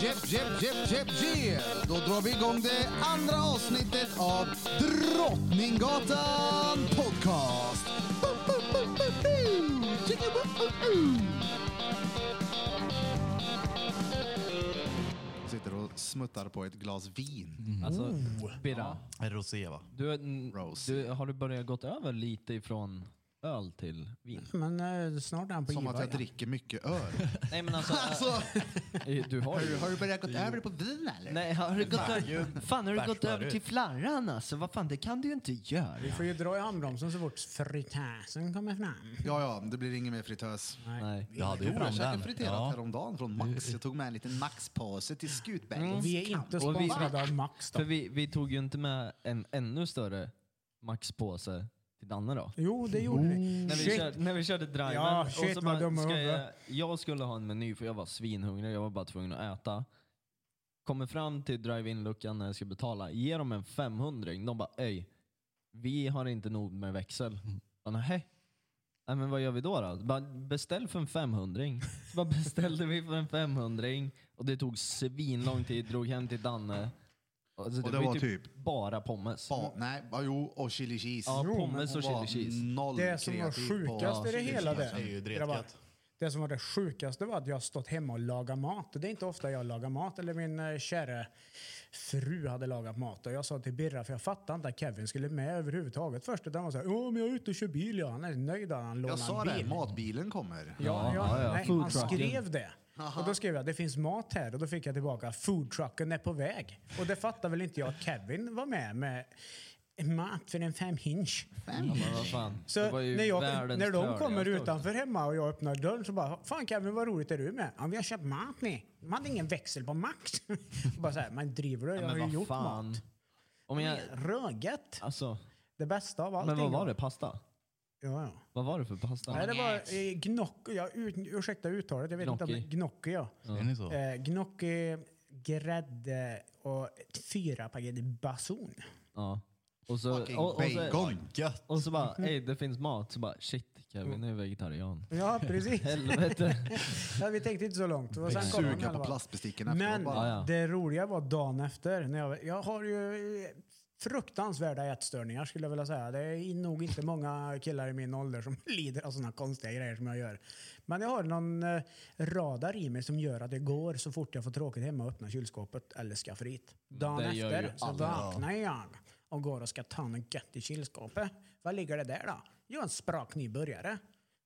Jep, jep, jep, jep, jep. Då drar vi igång det andra avsnittet av Drottninggatan Podcast. Sitter och smuttar på ett glas vin. Alltså, Birra, Rosé va? du, n- Rose. du, har du börjat gått över lite ifrån öl till vin? Men eh, snart är han på Som att jag igen. dricker mycket öl. Nej men alltså, Alltså, eh, du har ju... har du börjat gå över på vin eller? Nej, har du gått över, fan har du gått över till flarran alltså? Vad fan, det kan du ju inte göra. Vi får ju dra i handbromsen så fort fritösen kommer fram. Ja, ja, det blir ingen mer fritös. Nej. Jag hade ju Jo, jag fram käkade den. friterat Ja. häromdagen från Max. Jag tog med en liten Max-påse till Skutbergets Vi är inte Och vi- sponsrade av Max då. För vi, vi tog ju inte med en ännu större Max-påse till Danne då. Jo, det gjorde vi. När vi, Shit. körde, när vi körde driven. Ja, och shit, så vad bara, dumma ska jag, jag skulle ha en meny för jag var svinhungrig, jag var bara tvungen att äta. Kommer fram till drive-in-luckan när jag ska betala, ger dem en 500 De bara ej, vi har inte nog med växel. Jag bara, "Nähä." Nej men vad gör vi då? då? Bara, beställ för en 500 Så bara beställde vi för en 500 och det tog svinlång tid, drog hem till Danne. Alltså, Och det var typ- bara pommes. Ba, nej, ja, jo, och chili cheese. Ja, Jo, pommes och Hon var chili cheese. Noll Det som var kreativ på sjukast i det chili hela cheese. det, är ju grabbar, dretgött. det som var det sjukaste var att jag har stått hemma och lagat mat. Det är inte ofta jag lagar mat. Eller min eh, kära fru hade lagat mat. Och jag sa till Birra, för jag fattade inte att Kevin skulle med överhuvudtaget först. Utan han var så här, ja men jag är ute och kör bil. Ja. Han är nöjd att han lånar Jag sa en det, bil. matbilen kommer. Ja, Ja, ja, ja, nej, han skrev det. Och då skrev jag det finns mat här och då fick jag tillbaka food trucken är på väg. Och det fattar väl inte jag att Kevin var med med mat för en fem hinch. Så när, jag, när de kommer utanför hemma och jag öppnar dörren så bara Fan Kevin vad roligt är du med? Ja, vi har köpt mat ni. De hade ingen växel på Max. bara så här, man driver du? Jag Ja, har ju gjort fan. mat. Om jag, Röget. alltså, Det bästa av allting. men vad var det? Pasta? Ja, ja. Vad var det för pasta? Nej, det var eh, gnocchi. Ja, ut, ursäkta uttalet. Jag vet inte om Gnocchi. det gnocchi. Ja. Är ni så? Eh, gnocchi, grädde och fyra paket bason. Ja. Och så, Fucking och, och, så, bacon. Gött! och så bara, ey det finns mat. Så bara, shit Kevin är vegetarian. Ja, precis. Helvete. ja, vi tänkte inte så långt. Och sen kom de i Suga alla på fall. plastbesticken efteråt Men bara. Ja, ja. det roliga var dagen efter. När jag, jag har ju fruktansvärda ätstörningar skulle jag vilja säga. Det är nog inte många killar i min ålder som lider av sådana konstiga grejer som jag gör. Men jag har någon eh, radar i mig som gör att det går så fort jag får tråkigt hemma och öppna kylskåpet eller skafferiet. Dagen efter så vaknar jag och går och ska ta något gött i kylskåpet. Vad ligger det där då? Jo, en sprak nybörjare.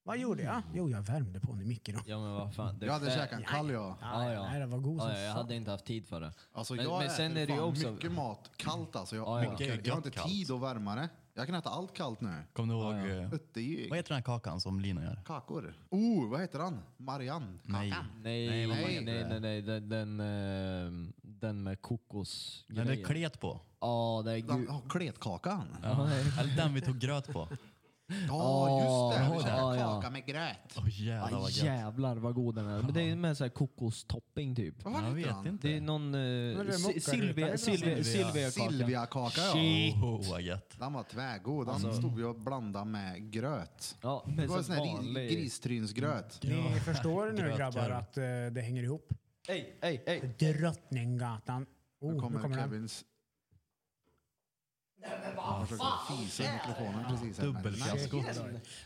Vad gjorde jag? Jo, jag värmde på den i mikron. Ja men vad fan. Det, Jag hade käkat en kall jag. Ja, ja. Nej, det var god som ja, ja, Jag hade inte haft tid för det. Alltså men, jag men sen äter är det ju fan också... mycket mat kallt alltså. Jag, Ja, ja. mycket, jag har inte kallt. tid att värma det. Jag kan äta allt kallt nu. Kommer du ihåg... eh, ju Vad heter den här kakan som Lina gör? kakor. Oh, vad heter han? Marianne? Nej. Nej, Nej, vad fan nej, heter nej, det? nej, den, den, eh, den med kokos Den det är klet på. Ja, det är Den, oh, kletkakan. Ja. Eller den vi tog gröt på. Ja, just det. Ja, ja. kaka med gröt. Åh jävlar vad gött. jävlar vad god den är. Men det är med så här kokostopping typ. Vad Jag vet inte. Det är någon... är Uh, det Silvia, mockaruta, Silvia, det är Silvia, Silvia. Silvia Silvia-kaka ja. Oh, vad gött. Den var tvärgod. Den Alltså- stod vi och blandade med gröt. Ja, Det med var så sån här vanlig... ri- gristrynsgröt. Ni förstår nu Grötkorv. grabbar att eh, det hänger ihop. Ej, ej, ej. Drottninggatan. Oh, Nu nu kommer, kommer den. Kevins... Han försöker fisa i mikrofonen precis. här, men- Dubbelfiasko.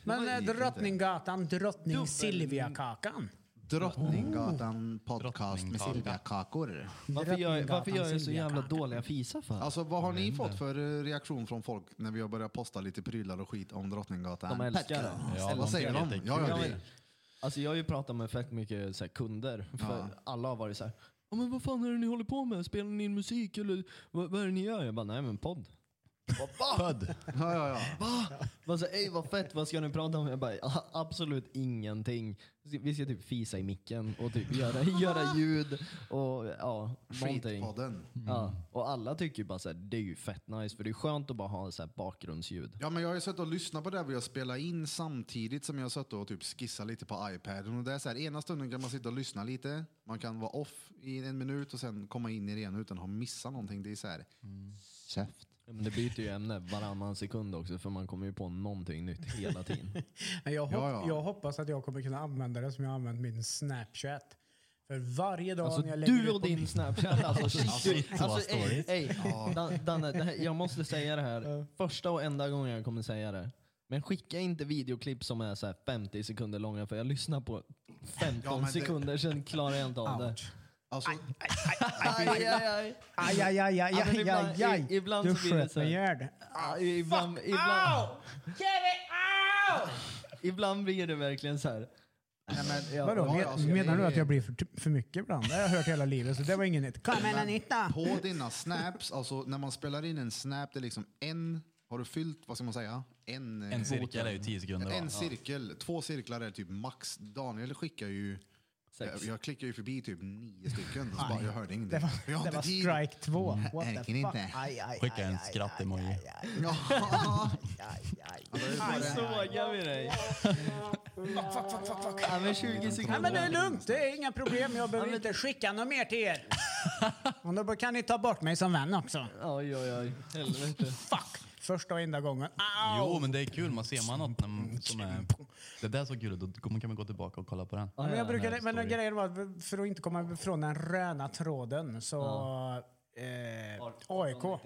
Men eh. Drottninggatan, Drottning Silvia-kakan. Drottninggatan podcast med Drottningkakan. Silvia-kakor. Varför gör, jag- varför gör jag så jävla dåliga fisar för? Alltså vad har ni fått för eh, reaktion från folk när vi har börjat posta lite prylar och skit om Drottninggatan? De älskar det. Ja, Vad säger tycker de? det är Ja, ja, det. men, alltså jag har ju pratat med fett mycket så här, kunder. För Ja. Alla har varit så här. Ja, men vad fan är det ni håller på med? Spelar ni in musik eller vad, vad är det ni gör? Jag bara, nej men podd. Född. Ja, ja, ja. Va? Vad så, ej vad fett, vad ska ni prata om? Jag bara, "Ah, absolut ingenting. Vi ska typ fisa i micken och typ göra, göra ljud och ja, någonting. Skitpodden. Ja, och alla tycker ju bara såhär, det är ju fett nice för det är skönt att bara ha så här bakgrundsljud. Ja, men jag har ju suttit och lyssnat på det vi har spelat in samtidigt som jag har suttit och typ skissat lite på iPaden. Och det är så här, ena stunden kan man sitta och lyssna lite, man kan vara off i en minut och sen komma in i det igen utan att ha missat någonting. Det är så här, käft. Ja, Men det byter ju ämne varannan sekund också för man kommer ju på någonting nytt hela tiden. Men jag, hopp, Ja, ja. jag hoppas att jag kommer kunna använda det som jag har använt min Snapchat. För varje dag Alltså när jag lägger du och din min- Snapchat. Alltså, shit, vad alltså, ey, stories. ey, Dan- Danne, här, jag måste säga det här. Första och enda gången jag kommer säga det. Men skicka inte videoklipp som är så här 50 sekunder långa för jag lyssnar på 15 Ja, det- sekunder sen klarar jag inte av det. Alltså, Aj, aj, aj. Aj, aj, aj, aj, aj, ibland- aj, aj. i- ibland Du så blir det sköt så mig ihjäl. Ibland, ibland, ibland blir det verkligen så här. Nej, men, ja, Vadå, ja, men- alltså, menar du att jag blir för, för mycket ibland? Det har jag hört hela livet, så det var inget nytt. Kom igen Anita! på dina snaps, alltså när man spelar in en snap, det är liksom en, har du fyllt, vad ska man säga? En, En cirkel är ju 10 sekunder va? En cirkel, två cirklar är typ max. Daniel skickar ju, Sex. jag, jag klickar ju förbi typ nio stycken. Så bara, jag hörde Det ingenting. var, Jag har det inte var tid. strike två. What Jag the orkar fuck? inte. Aj, aj, Skicka aj, en skratt-emoji. Ja. aj. Sågar vi dig? Fuck, fuck, fuck, fuck, fuck. Ja, men 20 Nej, sekunder. men det är lugnt, det är inga problem. Jag behöver inte skicka något mer till er. Och då kan ni ta bort mig som vän också. Oj, oj, oj. Helvete. Fuck! Första och enda gången. Jo, Au! men det är kul. Man ser man något när man, som är... Det där är så kul. Då kan man gå tillbaka och kolla på den. Ja, Men, jag här men grejen var att för att inte komma ifrån den röna tråden så... Eh, AIK.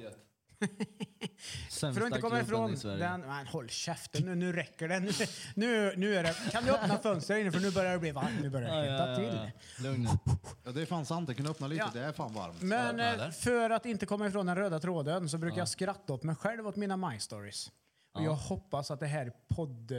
Sämsta För att inte komma ifrån den... Men håll käften nu, nu räcker det. Nu, nu, nu är det... Kan du öppna fönstret inne för nu börjar det bli varmt. Nu börjar det hetta ja, till. Lugn. Ja, det är fan sant, jag kan öppna lite, Ja. det är fan varmt. Men Ja, eh, för att inte komma ifrån den röda tråden så brukar jag skratta åt mig själv åt mina My Stories. Och jag hoppas att det här podd...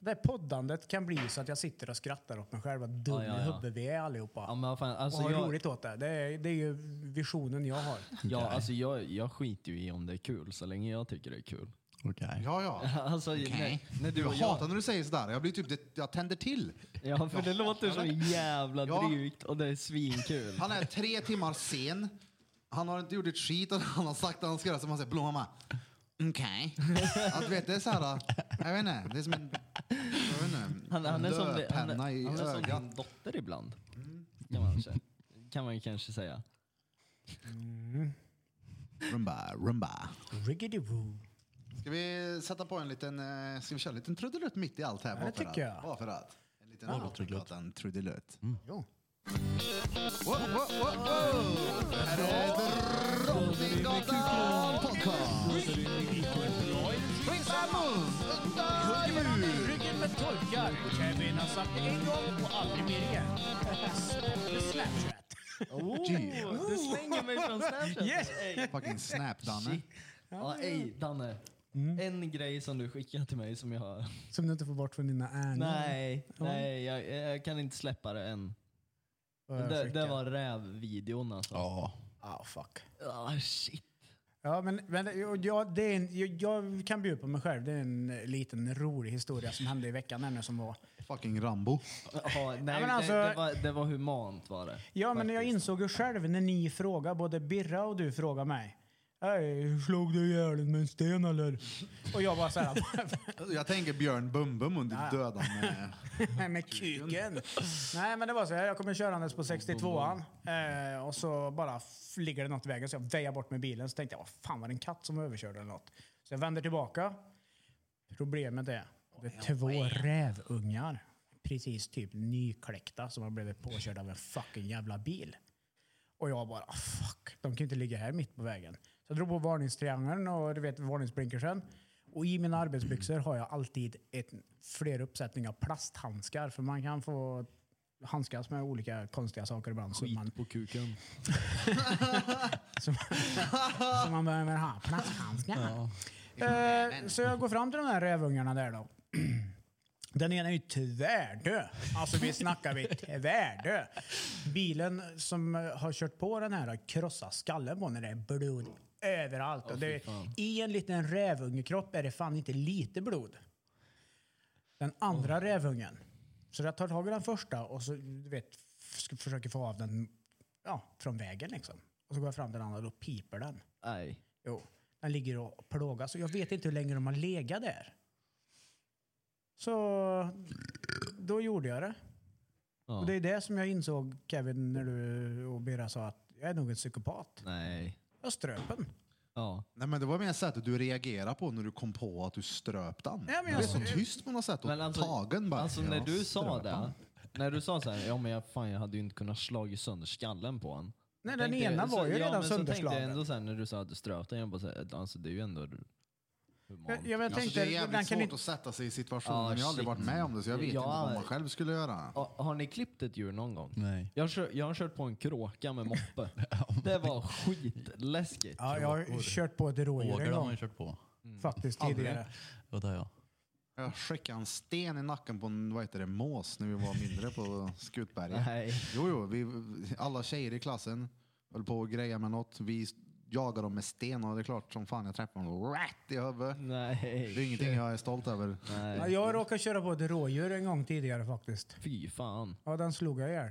Det här poddandet kan bli så att jag sitter och skrattar åt mig själv. Vad dum Ja, ja, ja. huvudet vi är allihopa. Ja, men vad fan, och alltså ha jag, roligt åt det. Det är, det är ju visionen jag har. ja, alltså jag, jag skiter ju i om det är kul så länge jag tycker det är kul. Okej. Ja, ja. Alltså, när, när du Jag och hatar jag, när du säger sådär, jag blir typ, det, jag tänder till. ja, för det låter så jävla Ja. drygt och det är svinkul. Han är tre timmar sen, han har inte gjort ett skit och han har sagt att han ska göra som han säger, Blomma Okej. Att du vet, det är såhär, jag vet inte, det är som en, jag vet inte, Han, han är som, det- han, är- i han är som ögat. din dotter ibland. Kan man, kanske- kan man kanske säga. Rumba, rumba. Riggedy-woo. Ska vi sätta på en liten, eh, ska vi köra en liten trudelutt mitt i allt här? det bara för tycker att, jag. Bara för att. En liten Ja. trudelutt. En trudelutt. Jo. Wow, wow, wow, wow. Här är Drottninggatan podcast. Under Ryggen med torkar. Kevin har sagt det en gång och aldrig mer igen. Snapchat. Oh, du slänger mig från Snapchat. Yes. Ey. Fucking snap, Danne. Ja, ej, Danne. Mm. En grej som du skickade till mig som jag... Som du inte får bort från dina ärenden. Nej, nej jag, jag kan inte släppa det än. Det, det var rävvideon alltså. Ja. Ah, fuck. Ah, shit. Ja, men, men jag- jag, det är en, jag, jag kan bjuda på mig själv. Det är en liten rolig historia som hände i veckan ännu som var. Fucking Rambo. Ja, nej, men alltså- det, det, var, det var humant var det. Ja, men jag insåg ju själv när ni frågade, både Birra och du frågade mig. Hej, slog du ihjäl med en sten eller? Och jag bara såhär, Jag tänker Björn Bumbum och Ja. döda med... med kuken. Nej men det var så här, jag kommer körandes på 62an eh, och så bara ligger det något i vägen så jag väjar bort med bilen. Så tänkte jag, vad fan var det en katt som överkörde eller något? Så jag vänder tillbaka. Problemet är, det är två rävungar. Precis typ nykläckta som har blivit påkörda av en fucking jävla bil. Och jag bara, "Ah, fuck, de kan ju inte ligga här mitt på vägen. Så jag drog på varningstriangeln och du vet varningsblinkersen. Och i mina arbetsbyxor har jag alltid ett, fler uppsättningar plasthandskar. För man kan få handskas med olika konstiga saker ibland. Så man, Skit på kuken. så, så man behöver ha plasthandskar. Eh, så jag går fram till de här rävungarna där då. Den ena är ju tvärdö. Alltså vi snackar vi tvärdö. Bilen som har kört på den här har krossat skallen på när det är blod överallt. och det, I en liten rävungekropp är det fan inte lite blod. Den andra rävungen. Så jag tar tag i den första och så du vet, försöker få av den ja, från vägen liksom. Och så går jag fram till den andra och då piper den. Nej. Jo, den ligger och plågas. Och jag vet inte hur länge de har legat där. Så då gjorde jag det. Ja. Och det är det som jag insåg, Kevin, när du och Birra sa att jag är nog en psykopat. Nej. Jag ströp den. Ja. Nej men det var mer sättet du reagerade på när du kom på att du ströp den. Ja, men du jag- är så tyst på något sätt och Men alltså, tagen bara. alltså när du sa det, när du sa så här, ja men jag, fan, jag hade ju inte kunnat slagit sönder skallen på honom. Nej, den Tänkte- ena var ju redan men så tänkte jag sönderslagen. ändå så här, när du sa att du ströp den, jag bara så här, alltså det är ju ändå humant. Jag, jag, Alltså, tänkte, det är jävligt kan svårt inte... att sätta sig i situationen. Ah, jag har aldrig varit med om det så jag vet Ja. inte vad man själv skulle göra. Ha- Har ni klippt ett djur någon gång? Nej. Jag har, kört, jag har kört på en kråka med moppe. Det var skitläskigt. Ja, jag har kört på ett rådjur en gång kört på. faktiskt Aldrig. tidigare. Och det har jag. Jag skickade en sten i nacken på en vad heter det, mås när vi var mindre på Skutberget. Nej. Jo, jo, vi, alla tjejer i klassen höll på att greja med något. Vi jagade dem med sten och det är klart som fan jag träffade dem rätt i huvudet. Nej. Det är ingenting jag är stolt över. Ja, Nej. jag råkade köra på ett rådjur en gång tidigare faktiskt. Fy fan. Ja, den slog jag ihjäl.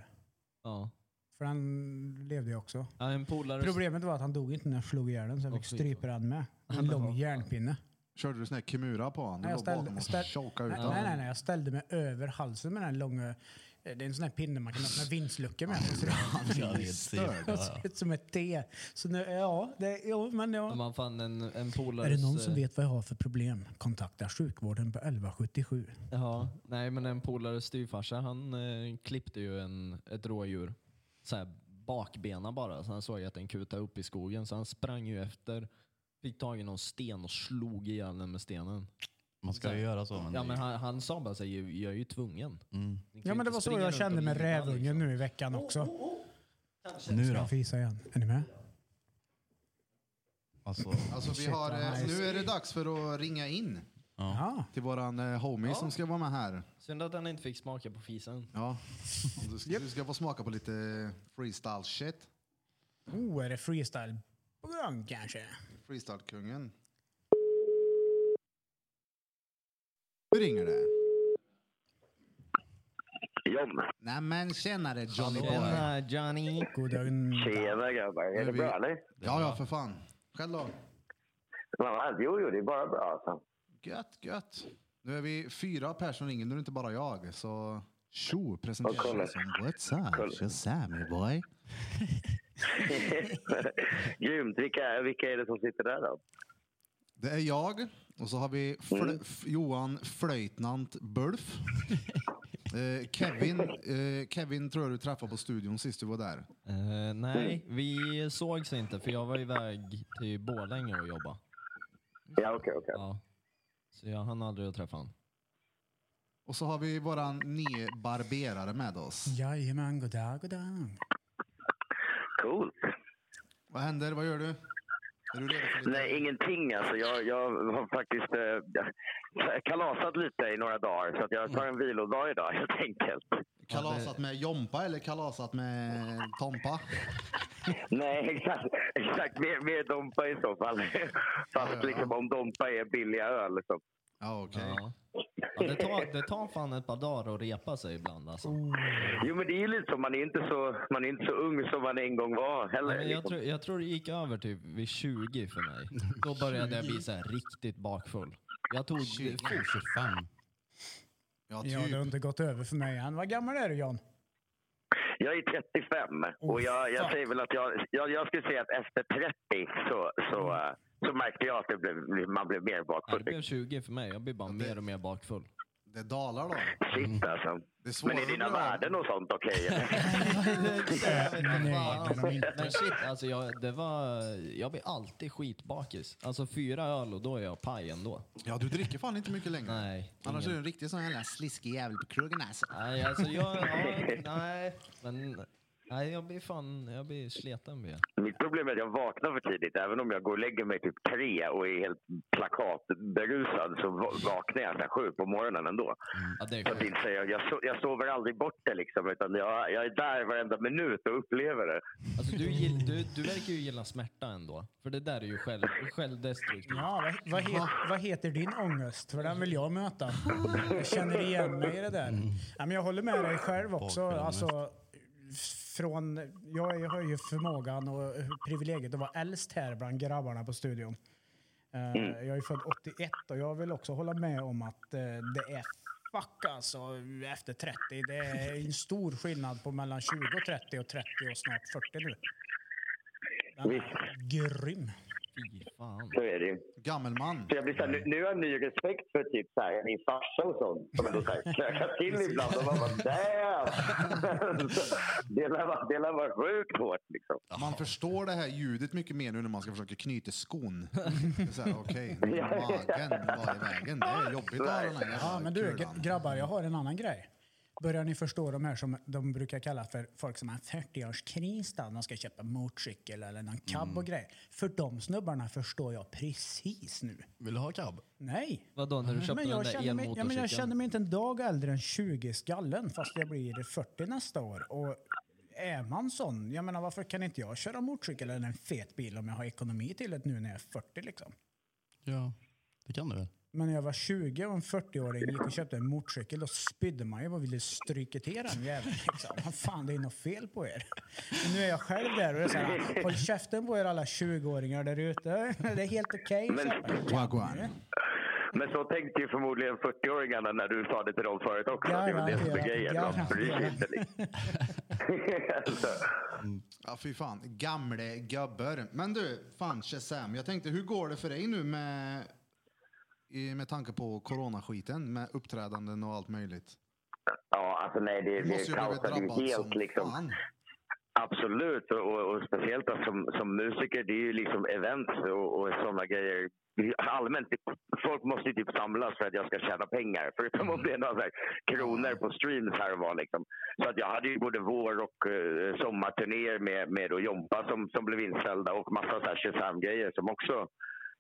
Ja. För den levde ju också. Ja, En polare... Problemet var att han dog inte när jag slog ihjäl den så jag fick strypa den med. En lång järnpinne. Körde du sån här Kimura på honom? Nej, jag ställde, ställ, nej, nej, nej, jag ställde mig över halsen med den långa... Det är en sån här pinne man kan öppna vindsluckor med. Ja, det ser ut som ett T. Så nu, ja, det, jo, men ja. Man fann en, en polares... Är det någon som eh, vet vad jag har för problem? Kontakta sjukvården på 1177. Ja, nej men en polares styvfarsa han eh, klippte ju en, ett rådjur. Så här bakbena bara. Så han såg att den kutade upp i skogen. Så han sprang ju efter. Fick tag i någon sten och slog ihjäl den med stenen. Man ska ju göra så. Men Ja det- men han, han sa bara så här, jag jag är ju tvungen. mm. Ni kan Ja, men det inte var så springa jag runt kände och med rävungen liksom. nu i veckan också. Nu Ska då? jag fisa igen? Är ni med? Alltså, Alltså, vi Shit, har, vad eh, nice. nu är det dags för att ringa in Ja. till våran eh, homie som ska vara med här. Synd att han inte fick smaka på fisen. Ja. Du ska, du ska få smaka på lite freestyle shit. Oh, är det freestyle på gång kanske? Freestyle-kungen. Nu ringer det. John. Nej men tjenare Johnny Boy. Tjena Johnny. Tjena grabbar, är det bra eller? Ja, ja för fan. Själv då? Ja, jo, jo, det är bara bra alltså. Gött, gött. Nu är vi fyra personer som ringer, nu är det inte bara jag. Så tjo, presentera kolla. dig som What's up? Kolla. Shazammy boy. Grymt. Vilka, vilka är det som sitter där då? Det är jag och så har vi fl- Mm. Johan Flöjtnant Bulf. Eh, Kevin, eh, Kevin tror jag du träffade på studion sist du var där. Eh, nej, vi sågs inte för jag var iväg till Borlänge och jobba. Ja, okej, okej. Ja. Så jag hann aldrig att träffa honom. Och så har vi våran nye barberare med oss. Jajamän, goddag, goddag. Coolt. Vad händer? Vad gör du? Nej, ingenting alltså. Jag, jag har faktiskt eh, kalasat lite i några dagar så att jag tar en vilodag idag helt enkelt. Kalasat med Jompa eller kalasat med Tompa? Nej, exakt. exakt. Mer, mer Dompa i så fall. Fast Ja, ja. liksom om Dompa är billiga öl. Så. Ja, okej. Ja. Ja, det, tar, det tar fan ett par dagar att repa sig ibland alltså. Jo, men det är ju lite så. Man är inte så, man är inte så ung som man en gång var heller. Men jag, liksom. tror, jag tror det gick över typ vid 20 för mig. Då började jag bli så här riktigt bakfull. Jag tog... 25. Ja, Ja, det har typ. inte gått över för mig än. Vad gammal är du John? Jag är 35 och jag, jag säger väl att jag, jag, jag skulle säga att efter 30 så, så, Mm. så märkte jag att det blev, man blev mer Ja, det bakfull. blev 20 för mig. Jag blir bara mer och mer bakfull. Det dalar då. Shit alltså. Det är Men är dina värden och sånt okej? är inte. Men shit, alltså jag, det var, jag blir alltid skitbakis. Alltså fyra öl och då är jag paj ändå. Ja, du dricker fan inte mycket längre. Nej. Annars är ingen- du en riktig sån jävla sliskig jävel på krogen alltså. Nej, alltså jag... Ja, nej, men... Nej, jag blir fan... Jag blir sleten blir jag. Mitt problem är att jag vaknar för tidigt. Även om jag går och lägger mig typ tre och är helt plakatberusad så va- vaknar jag så sju på morgonen ändå. Ja, det är Så sjukt. säga, jag, so- jag sover aldrig bort det liksom, utan jag, jag är där varenda minut och upplever det. Alltså, du, gill- du, du verkar ju gilla smärta ändå. För det där är ju själv, självdestruktivt. Ja, vad, vad, het, vad heter din ångest? För den vill jag möta. Jag känner igen mig i det där. Ja, men jag håller med dig själv också. Alltså, från, jag, jag har ju förmågan och privilegiet att vara äldst här bland grabbarna på studion. Eh, Jag är född 81 och jag vill också hålla med om att eh, det är fuck alltså efter 30. Det är en stor skillnad på mellan 20 och 30 och 30 och snart 40 nu. Den är grym. Fy fan. Så är det ju. Gammelman. Så jag blir så här, nu, nu har jag ny respekt för typ så här, min farsa och sånt. Som ändå knökar till ibland och man bara damn! Det lär vara, sjukt hårt liksom. Man förstår det här ljudet mycket mer nu när man ska försöka knyta skon. Okej, magen var i vägen. Det är jobbigt att ha den här Ja, men du grabbar, jag har en annan grej. Börjar ni förstå de här som de brukar kalla för folk som har 40-årskris då? De ska köpa motorcykel eller någon cab och grej. För de snubbarna förstår jag precis nu. Vill du ha cab? Nej. Vadå när du köpte Men den jag, där känner mig, ja, men jag elmotorcykeln? känner mig inte en dag äldre än 20 skallen fast jag blir 40 nästa år. Och är man sån, jag menar varför kan inte jag köra motorcykel eller en fet bil om jag har ekonomi till det nu när jag är 40 liksom? Ja, det kan du väl? Men när jag var 20 och en 40-åring gick och köpte en motorcykel då spydde man ju och ville stryka till den jäveln. Liksom. Vad fan, det är något fel på er. Men nu är jag själv där och det är så här, håll käften på er alla 20-åringar där ute. Det är helt okej. Men- Okay. Men så tänkte ju förmodligen 40-åringarna när du sa det till dem förut också. att det var det som är grejen. De bryr inte. Så. Ja, fy fan. Gamle gubbar. Men du, fan Shazam. Jag tänkte, hur går det för dig nu med, i- med tanke på coronaskiten med uppträdanden och allt möjligt? Ja, alltså nej, det, det blivit kaosade ju drabbad helt som liksom. fan. Absolut, och, och, speciellt som, som musiker, det är ju liksom events och, och sådana grejer. Allmänt, folk måste ju typ samlas för att jag ska tjäna pengar. Förutom att bli några så här kronor på streams här och var. Liksom. Så att jag hade ju både vår och uh, sommarturnéer med, med då Jompa som, som blev inställda och massa så här Shazam-grejer som också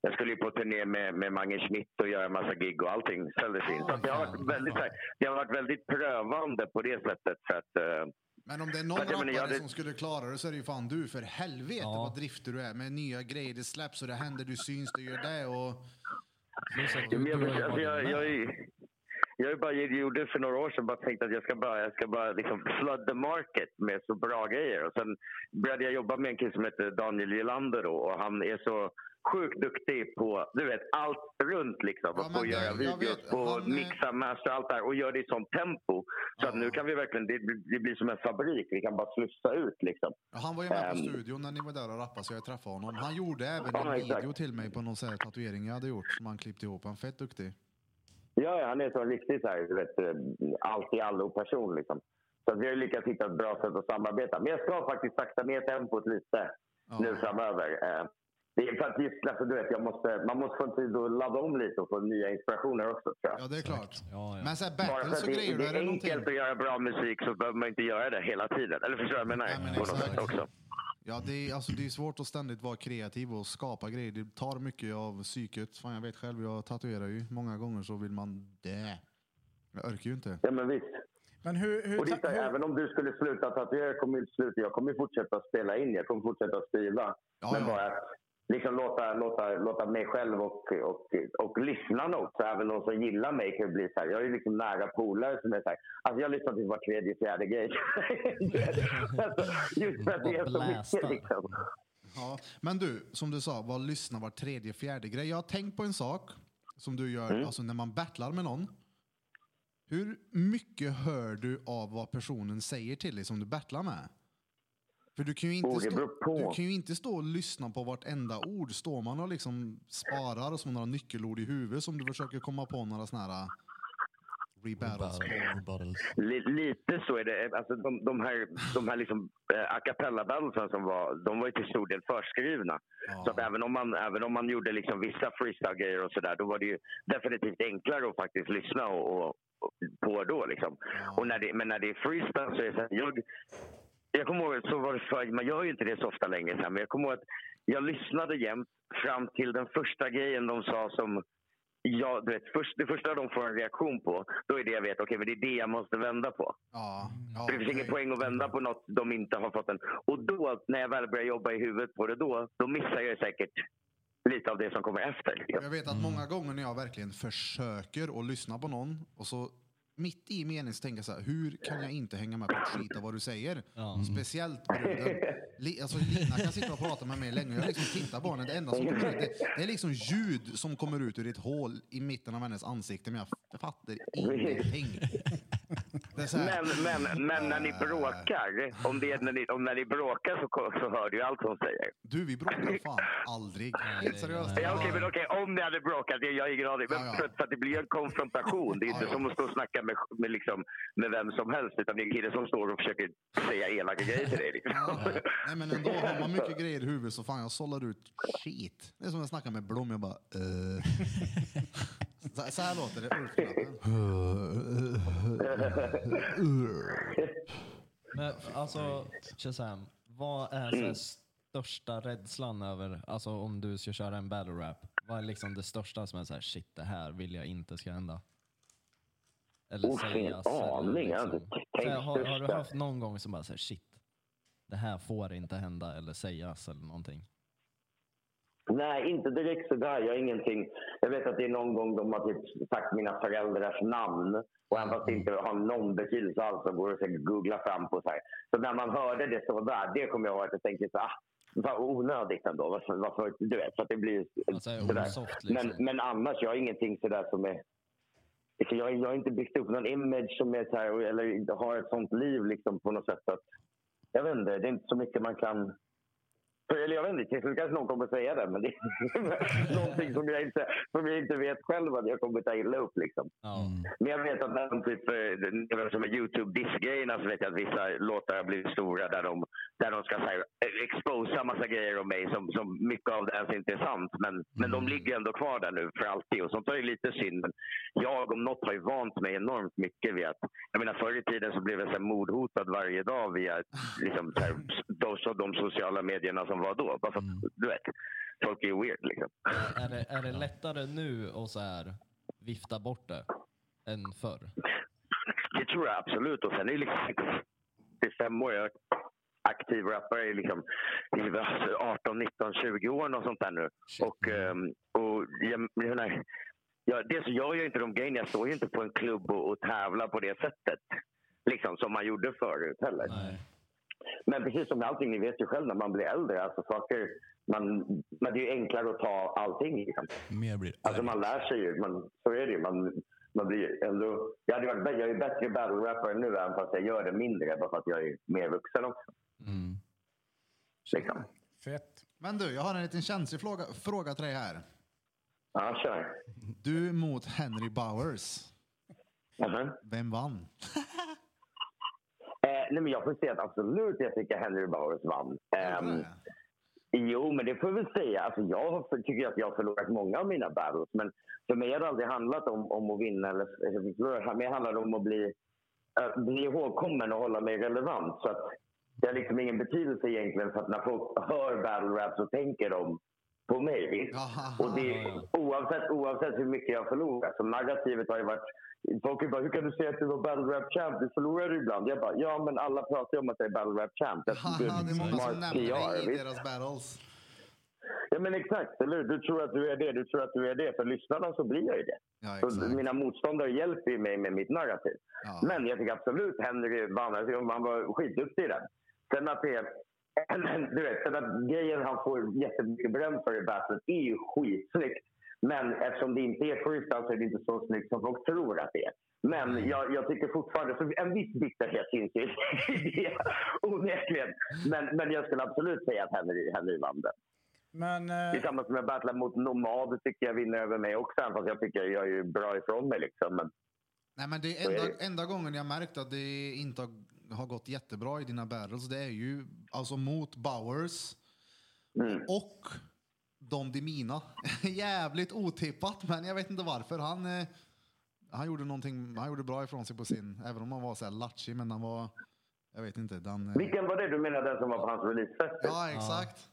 jag skulle ju på turné med, med Mange Schmidt och göra en massa gig och allting ställdes in. Så det, har varit väldigt, det har varit väldigt prövande på det sättet. För att, eh, Men om det är någon menar, rappare jag hade- som skulle klara det så är det ju fan du. För helvete Ja. vad drifter du är med nya grejer. Det släpps och det händer, du syns, du gör det. Och... Ja, men jag, alltså, jag, bara, jag gjorde för några år sedan bara tänkt att jag ska bara, jag ska bara liksom flood the market med så bra grejer. Och sen började jag jobba med en kille som heter Daniel Gylander då, och han är så sjukt duktig på du vet, allt runt liksom. Ja, på att göra videos, på han, eh, mixa, master, allt där och gör det i sånt tempo. Så att Ja. nu kan vi verkligen, det, blir- det blir som en fabrik. Vi kan bara slussa ut liksom. Ja, han var ju med på Ehm. studion när ni var där och rappade så jag träffade honom. Han gjorde även en exakt. video till mig på någon här tatuering jag hade gjort som han klippte ihop. Han är fett duktig. Ja, han är så en riktig så här, du vet, eh, allt i allo-person. Liksom. Så att vi har lyckats hitta ett bra sätt att samarbeta. Men jag ska faktiskt sakta ner tempot lite Ja. nu framöver. Det är för att just, alltså, du vet, jag måste, man måste få tid att ladda om lite och få nya inspirationer också. Tror jag. Ja, det är klart. Ja, ja. Men så här battles att och det, grejer, det då är är det någonting... enkelt att göra bra musik så behöver man inte göra det hela tiden. Eller förstår du vad jag menar? Ja, men exakt. också. Ja, det är, alltså, det är svårt att ständigt vara kreativ och skapa grejer. Det tar mycket av psyket. Fan, jag vet själv, jag tatuerar ju. Många gånger så vill man dö. Jag orkar ju inte. Ja, men visst. Men hur... hur, Och det så här, hur även om du skulle sluta tatuera, jag kommer inte sluta. Jag kommer fortsätta spela in, jag kommer fortsätta skriva. Ja, men ja. bara att liksom låta, låta, låta mig själv och, och, och lyssnarna också, även de som gillar mig, kan bli så här. Jag är ju liksom nära polare som är så här. Alltså jag lyssnar till var tredje, fjärde grej. alltså, just för att det är så mycket liksom. Ja. Men du, som du sa, var lyssna var tredje, fjärde grej. Jag har tänkt på en sak som du gör Mm. alltså när man battlar med någon. Hur mycket hör du av vad personen säger till dig som du battlar med? För du kan ju inte, stå, du kan ju inte stå och lyssna på vartenda ord. Står man och liksom sparar som några nyckelord i huvudet som du försöker komma på några såna här uh, rebattles Lite så är det. Alltså, de, de här, de här liksom, eh, a cappella battlesen som var, de var ju till stor del förskrivna. Ja. Så att även om man, även om man gjorde liksom vissa freestyle-grejer och sådär, då var det ju definitivt enklare att faktiskt lyssna och, och, och på då. Liksom. Ja. Och när det, men när det är freestyle så är det så här, jag, jag kommer ihåg, så var det förr, man gör ju inte det så ofta längre, men jag kommer ihåg att jag lyssnade jämt fram till den första grejen de sa som Ja, du vet, först, det första de får en reaktion på, då är det jag vet, okej, men det är det jag måste vända på. Ja, ja, det finns ingen poäng att vända på något de inte har fått än. Och då, när jag väl börjar jobba i huvudet på det, då, då missar jag säkert lite av det som kommer efter. Jag vet att många gånger när jag verkligen försöker att lyssna på någon och så mitt i meningen så tänker jag så här, hur kan jag inte hänga med på ett skit av vad du säger? Ja. Speciellt bruden. Li, alltså, Lina kan sitta och prata med mig länge och jag liksom tittar på henne. Det enda som kommer ut, det, det är liksom ljud som kommer ut ur ett hål i mitten av hennes ansikte men jag fattar ingenting. Det är så här, Men, men, men när ni bråkar, om, det är när, ni, om när ni bråkar så, så hör du ju allt hon säger. du, vi bråkar fan aldrig. Seriöst. Ja, okej, men okej, om ni hade bråkat, jag jag har ingen aning. Men Ja, ja. För, för att det blir en konfrontation. Det är inte Ja, ja. som att stå och snacka med, med, liksom, med vem som helst. Utan det är en kille som står och försöker säga elaka grejer till dig. Liksom. Ja, nej men ändå, har man mycket grejer i huvudet så fan jag sållar ut skit. Det är som att snacka med Blom, jag bara eh. så, så här låter det. Men alltså, Shazam, vad är så här största rädslan över, alltså om du ska köra en battle rap? Vad är liksom det största som är så här, shit det här vill jag inte ska hända? Eller ingen sägas, aning, jag har Så här, har, har du haft någon gång som bara säger shit, det här får inte hända eller sägas eller någonting? Nej, inte direkt sådär. Jag har ingenting. Jag vet att det är någon gång de har typ sagt mina föräldrars namn. Och även fast det inte har någon betydelse alls så går det säkert att googla fram på. Så, här. så när man hörde det så där, det kommer jag ihåg att jag tänkte så ah, vad onödigt ändå. Varför, varför, du vet, så att det blir Alltså, sådär. osoft, liksom. Men, men annars, jag har ingenting sådär som är... Alltså, jag, jag har inte byggt upp någon image som är så här, eller har ett sånt liv liksom på något sätt. Att, jag vet inte, det är inte så mycket man kan... Eller jag vet inte, till slut kanske någon kommer att säga det, men det är någonting som jag, inte, som jag inte vet själv att jag kommer att ta illa upp. Liksom. Ja. Men jag vet att när de typ, eh, som med Youtube-diss-grejerna så vet jag att vissa låtar har blivit stora där de, där de ska här, eh, exposa massa grejer om mig som, som mycket av det ens inte är sant. Men, men de ligger ändå kvar där nu för alltid och sånt är ju lite synd. Men jag om något har ju vant mig enormt mycket vid att, jag menar förr i tiden så blev jag så här mordhotad varje dag via liksom, så här, de, så de sociala medierna som var då. Bara för att, du vet, folk är weird liksom. Är, det, är det lättare nu att så här vifta bort det än förr? Det tror jag absolut. Och sen är det liksom, det är fem år. Jag är aktiv rappare i liksom, i alltså 18, 19, 20 år och sånt där nu. Och, ehm, och jag, jag, jag, dels gör jag inte de grejerna. Jag står ju inte på en klubb och, och tävlar på det sättet. Liksom som man gjorde förut heller. Nej. Men precis som med allting, ni vet ju själv när man blir äldre. Alltså saker, man, men det är ju enklare att ta allting. Liksom. Mer blir Alltså man lär sig ju. Man, så är det ju. Man, man blir ändå, jag, hade varit, jag är ju bättre battle rapper nu även fast jag gör det mindre. Bara för att jag är mer vuxen också. Mm. Liksom. Fett. Men du, jag har en liten känslig fråga, fråga till dig här. Ja, kör. Du mot Henry Bowers. Mhm. Vem vann? Eh, nej, men jag får säga att absolut jag tycker Henry Bowers vann. Ehm, det? Jo, men det får jag väl säga. Alltså, jag tycker att jag har förlorat många av mina battles. Men för mig har det aldrig handlat om, om att vinna. Eller, förlora. För mig handlar det om att bli, äh, bli ihågkommen och hålla mig relevant. Så att det har liksom ingen betydelse egentligen. För att när folk hör battle rap så tänker de på mig. Jaha, Och det, oavsett, oavsett hur mycket jag förlorar. Så narrativet har ju varit... Folk bara, hur kan du säga att du var battle rap champ? Du förlorar ju ibland. Jag bara, ja men alla pratar ju om att jag är battle rap champ. Det är många som nämner dig i deras battles. Ja men exakt, eller? Du tror att du är det, du tror att du är det. För lyssnarna så blir jag ju det. Ja, Så mina motståndare hjälper ju mig med mitt narrativ. Ja. Men jag tycker absolut Henry vann. Han var skitduktig i den. Sen att det. Du vet, sen att grejen han får jättemycket beröm för i battlet är ju skitsnyggt. Men eftersom det inte är freestyle så är det inte så snyggt som folk tror att det är. Men jag, jag tycker fortfarande, för en viss bitterhet finns ju i det, onekligen. Men, men jag skulle absolut säga att Henry, Henry vann den. Men eh, Tillsammans med battlar mot Nomad tycker jag vinner över mig också. Även fast jag tycker jag gör ju bra ifrån mig. Liksom. Men, Nej, men det är Så enda, enda gången jag märkt att det inte har, har gått jättebra i dina battles, det är ju alltså mot Bowers mm. och Dom Demina. Jävligt otippat, men jag vet inte varför. Han, eh, han gjorde någonting, han gjorde bra ifrån sig på sin, även om han var så här latchig, men han var, jag vet inte, den... eh, Vilken var det du menar, den som var på hans releasefest? Ja, exakt.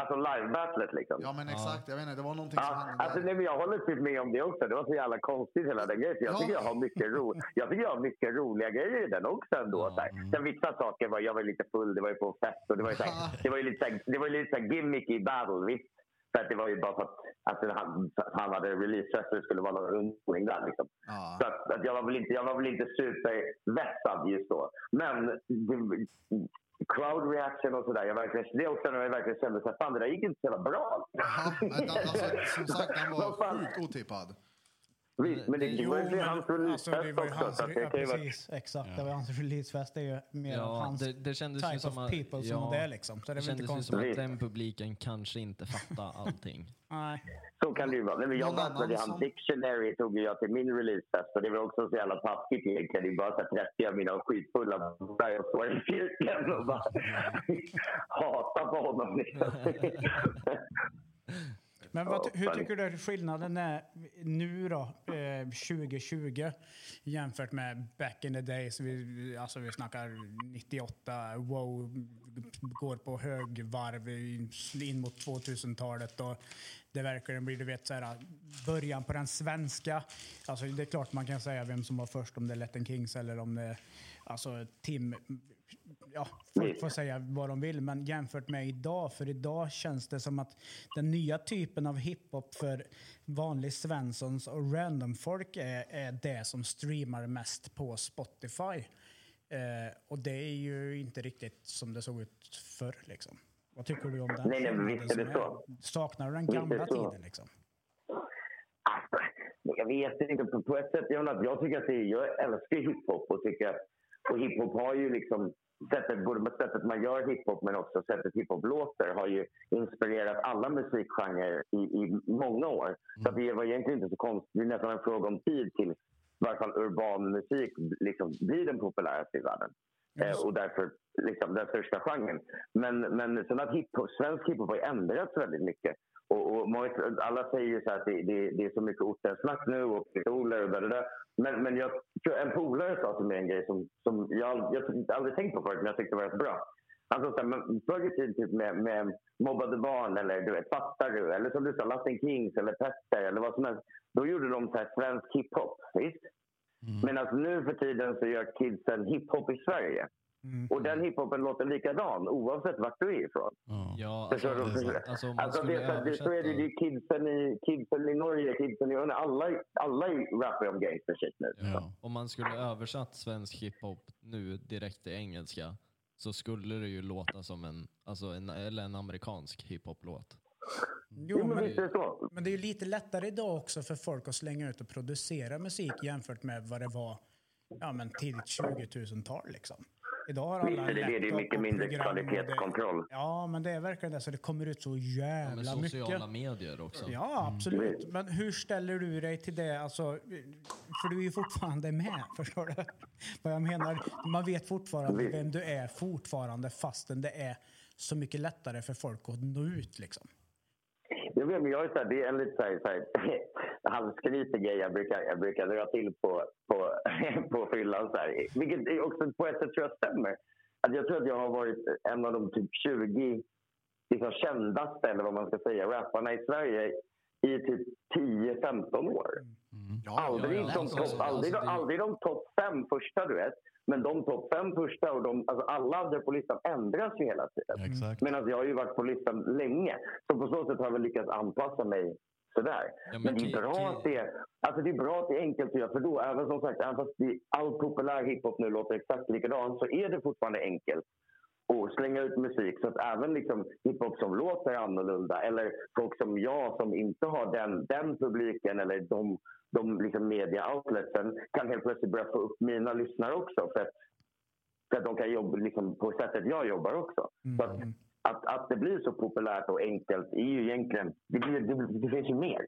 Alltså live-battlet liksom? Ja, men exakt. Jag vet inte, det var någonting som Ja, hände alltså, nej, men jag håller typ med om det också. Det var så jävla konstigt hela den grejen. Jag Ja. tycker jag har mycket, ro jag tycker jag har mycket roliga grejer i den också ändå. Så här. Sen vissa saker var, jag var lite full, det var ju på fest och det var ju, så här, det var ju lite, det var ju lite så här gimmick i battle, visst. För att det var ju bara för att alltså, han, han hade release så det skulle vara någon rundspårning där liksom. Ja. Så att, att jag, var väl inte, jag var väl inte supervässad just då. Men det, crowd reaction och sådär. Jag verkligen, det är också när jag verkligen kände att fan det där gick inte så jävla bra. Den- alltså, som sagt, han var sjukt otippad. Visst, men det, det var ju hans alltså, det releasefest var ju också. hans, Så att det ja, kan ju vara... precis, exakt. Det var hans releasefest. Det är ju mer Ja, hans det, det kändes type som of att, people som det är liksom. Så det är det kändes ju som att den publiken kanske inte fattar allting. Nej. Så kan det ju vara. Nej, men jag Någon bara att annan han som- Dictionary tog jag till min releasefest och det var också så jävla taskigt egentligen. Det är bara så här 30 av mina skitfulla där jag står i cirkeln och bara hatar på honom. Men vad, hur tycker du skillnaden är nu då, eh, 2020 jämfört med back in the days? Vi, alltså vi snackar 98, wow, går på högvarv in- in mot 2000-talet och det verkligen blir, du vet, så här, början på den svenska. Alltså det är klart man kan säga vem som var först, om det är Letten Kings eller om det är alltså, Tim ja, folk får säga vad de vill, men jämfört med idag, för idag känns det som att den nya typen av hiphop för vanlig Svenssons och random-folk är, är det som streamar mest på Spotify. Eh, och det är ju inte riktigt som det såg ut förr. Liksom. Vad tycker du om den? Nej, nej, visst är det så. Saknar du den gamla tiden? Liksom? Jag vet inte. På, ett sätt, menar, jag tycker att det, jag älskar hiphop och tycker att och hiphop har ju liksom sättet, både sättet man gör hiphop men också sättet hiphop låter har ju inspirerat alla musikgenrer i, i många år. Så att det var egentligen inte så konstigt. Det är nästan en fråga om tid till varför urban musik liksom blir den populäraste i världen. Eh, och därför liksom, den största genren. Men, men sen att hiphop, svensk hiphop har ändrats väldigt mycket. Och, och alla säger ju så att det, det, det är så mycket ortensnack nu och pistoler och där, där. Men, men jag en polare sa till mig en grej som, som jag, jag aldrig tänkt på förut men jag tyckte var rätt bra. Han sa så här, men förr i tiden typ med, med mobbade barn eller du vet, fattar du? Eller som du sa, Latin Kings eller Petter eller vad som helst. Då gjorde de så här svensk hiphop, visst? Men alltså nu för tiden så gör kidsen hiphop i Sverige. Och den hiphopen låter likadan oavsett vart du är ifrån. Ja. Förstår alltså, du? alltså om man Alltså, skulle det, så- det, så är det, det översätta... är kidsen i, kidsen i Norge, kidsen i Ungern. Alla, alla rappar om gangster shit nu. Ja. Om man skulle översatt svensk hiphop nu direkt till engelska så skulle det ju låta som en, alltså en, eller en amerikansk hiphop-låt. Jo, Jo, men men, det så. men det är ju lite lättare idag också för folk att slänga ut och producera musik jämfört med vad det var ja, men tidigt 20 000-tal. Liksom. Idag har alla Visst det är laptop mycket mindre och det- kvalitetskontroll. Ja, men det är verkligen det. Så det kommer ut så Med jävla sociala mycket. medier också. Ja, absolut. Men hur ställer du dig till det? Alltså, för du är ju fortfarande med, förstår du? Vad jag menar? Man vet fortfarande vem du är fortfarande fastän det är så mycket lättare för folk att nå ut. Liksom. Jag vet, men jag är så här, det är en lite så här, så här, halvskrytig grej jag brukar, jag brukar dra till på, på, på fyllan. Så här. Vilket är också på ett sätt tror jag stämmer. Att jag tror att jag har varit en av de typ 20 liksom, kändaste, eller vad man ska säga, rapparna i Sverige i typ 10-15 år. Ja, Aldrig, ja, de alltså, topp, alltså, aldrig, alltså, det- aldrig de topp fem första, du vet. Men de topp fem första och de, alltså alla andra på listan ändras ju hela tiden. Exakt. Medan jag har ju varit på listan länge. Så på så sätt har jag väl lyckats anpassa mig sådär. Ja, men men, det är bra Ki- att det är, alltså det är bra att det är enkelt att göra. För då, även som sagt, även fast det, all populär hiphop nu låter exakt likadant så är det fortfarande enkelt att slänga ut musik. Så att även liksom hiphop som låter annorlunda eller folk som jag som inte har den, den publiken eller de, de liksom media-outletsen kan helt plötsligt börja få upp mina lyssnare också. För att, för att de kan jobba liksom på sättet jag jobbar också. Så att, att, att det blir så populärt och enkelt är ju egentligen... Det, blir, det, det finns ju mer.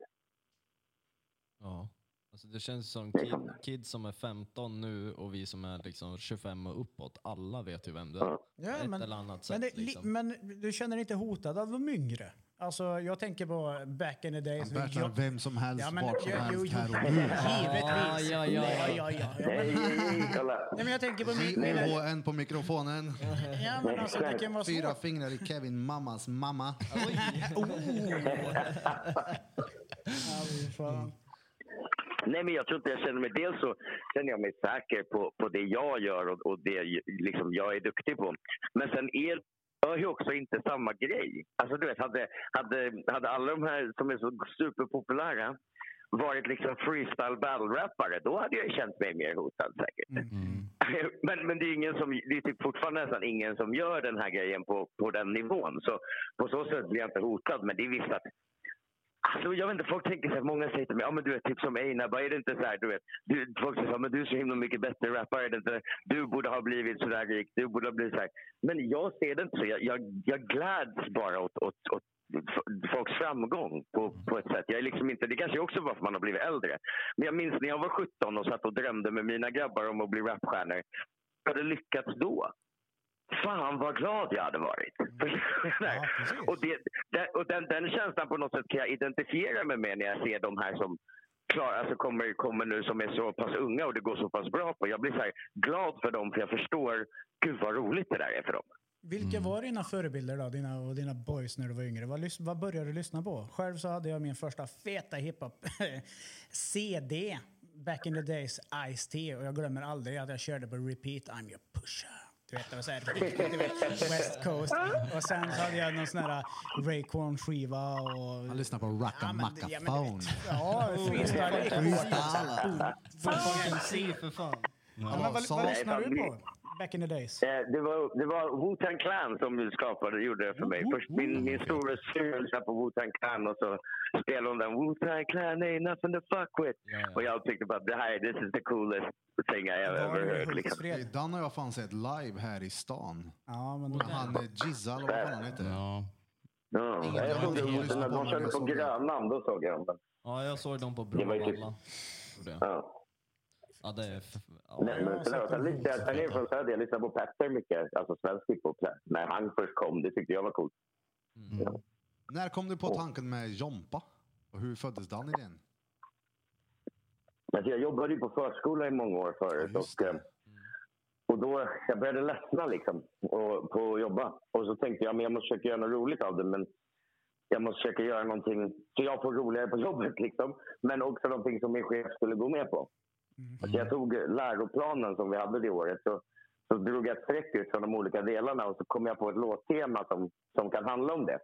Ja. Alltså det känns som kid, kids som är 15 nu och vi som är liksom 25 och uppåt, alla vet ju vem du är. Ja. Ett eller annat sätt. men, det, li- liksom. men du känner dig inte hotad av de yngre? Alltså, jag tänker på back in the days. Han bärtar vem som helst, Ja, men, vart som helst, här och nu. Givetvis. Ja, ja, ja. men, men jag tänker på min... mina, VHN på mikrofonen. ja, men alltså, det kan vara Fyra fingrar i Kevin mammas mamma. Ja, fy fan. Nej, men jag tror inte jag känner mig... Dels så känner jag mig säker på, på det jag gör och, och det liksom jag är duktig på. Men sen är jag ju också inte samma grej. Alltså du vet, hade, hade, hade alla de här som är så superpopulära varit liksom freestyle battle-rappare, då hade jag känt mig mer hotad säkert. Men, men det är, ingen som, det är typ fortfarande nästan ingen som gör den här grejen på, på den nivån. Så på så sätt blir jag inte hotad. Men det är visst att Alltså, jag vet inte, folk tänker så här, många säger till mig, ja men du vet, typ som Einar, bara är det inte så här, du vet, du, folk säger så här, men du är så himla mycket bättre rappare, är det inte, du borde ha blivit så där rik, du borde ha blivit så här. Men jag ser det inte så, jag, jag, jag gläds bara åt, åt, åt folks framgång på, på ett sätt. Jag är liksom inte, det kanske också var för man har blivit äldre. Men jag minns när jag var 17 och satt och drömde med mina grabbar om att bli rapstjärnor. Jag hade lyckats då. Fan vad glad jag hade varit. Ja, precis. och det, det, och den, den känslan på något sätt kan jag identifiera mig med när jag ser de här som klar, alltså kommer, kommer nu som är så pass unga och det går så pass bra på. Jag blir så här glad för dem för jag förstår, gud vad roligt det där är för dem. Vilka var dina förebilder då, dina, och dina boys när du var yngre? Vad, vad började du lyssna på? Själv så hade jag min första feta hiphop CD back in the days, Ice-T. Och jag glömmer aldrig att jag körde på repeat, I'm your pusher. Du vet, det var så här du vet, West Coast. Och sen så hade jag någon sån här Raycorn-skiva och... Han lyssnar på Racka Ja, men- Macka ja, men Ja, freestyle. Freestyle. Fucking C för fan. Ja, men vad, lyssnade Nej, du på back in the days? Eh, Det var, det var Wu-Tang Clan som skapade, gjorde det för mig. Först min, min stora lyssnade på Wu-Tang Clan och så spelade hon den Wu-Tang Clan ain't nothing to fuck with. Ja, ja. Och jag tyckte bara det här, this is the coolest thing I have ever det heard. Liksom. Dan har jag fan sett live här i stan. Ja, men då, Han Jizzal, vad fan han heter. Ja. Ja, Ingen- jag såg det när på de körde på såg det. Grönan, då såg jag dem. Ja, jag såg dem på Det typ- Bråvalla. Jag. Ja. Ja, det är... Ja, Nej, jag har men förlåt, jag jag är från Söder, jag lyssnade på Petter mycket, alltså svensk hiphop. När han först kom, det tyckte jag var coolt. Mm. När kom du på tanken med Jompa? Och hur föddes den idén? Alltså jag jobbade ju på förskola i många år förut. Ja, och, eh, och då, jag började ledsna liksom, och, på att jobba. Och så tänkte jag men jag måste försöka göra något roligt av det. Men jag måste försöka göra någonting så jag får roligare på jobbet. Liksom. Men också någonting som min chef skulle gå med på. Så jag tog läroplanen som vi hade det året. Så, så drog jag ett streck ut från de olika delarna och så kom jag på ett låttema som, som kan handla om det.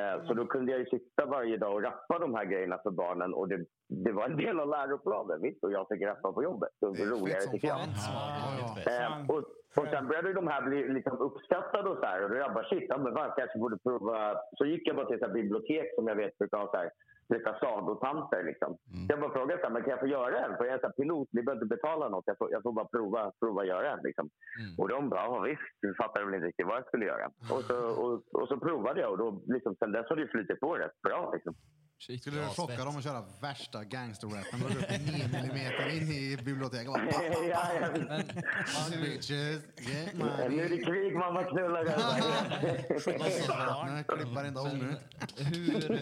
Eh, Så då kunde jag ju sitta varje dag och rappa de här grejerna för barnen och det, det var en del av läroplanen. Visst? Och jag fick rappa på jobbet. Så Det är roligare tycker jag. Eh, och, och sen började de här bli liksom uppskattade och så här. Och då jag bara shit, ja, men fan, kanske borde prova. Så gick jag bara till ett bibliotek som jag vet brukar ha så här, lite sagotanter. Liksom. Mm. Jag bara frågade så här, men kan jag få göra en? För jag är så här, pilot, ni behöver inte betala något. Jag får, jag får bara prova, prova göra en. Liksom. Mm. Och de bara, ja visst, du fattade väl inte riktigt vad jag skulle göra. Och så, och, och så provade jag och då, liksom, sen dess har det flutit på rätt bra. Liksom. Shit, Skulle du chocka dem och köra värsta gangsterrappen? Då går upp 9 millimeter in i biblioteket bara... ja, ja. Men, bitches, get Nu är det krig, mamma knullar. Nej, Klipp varenda unge. hur,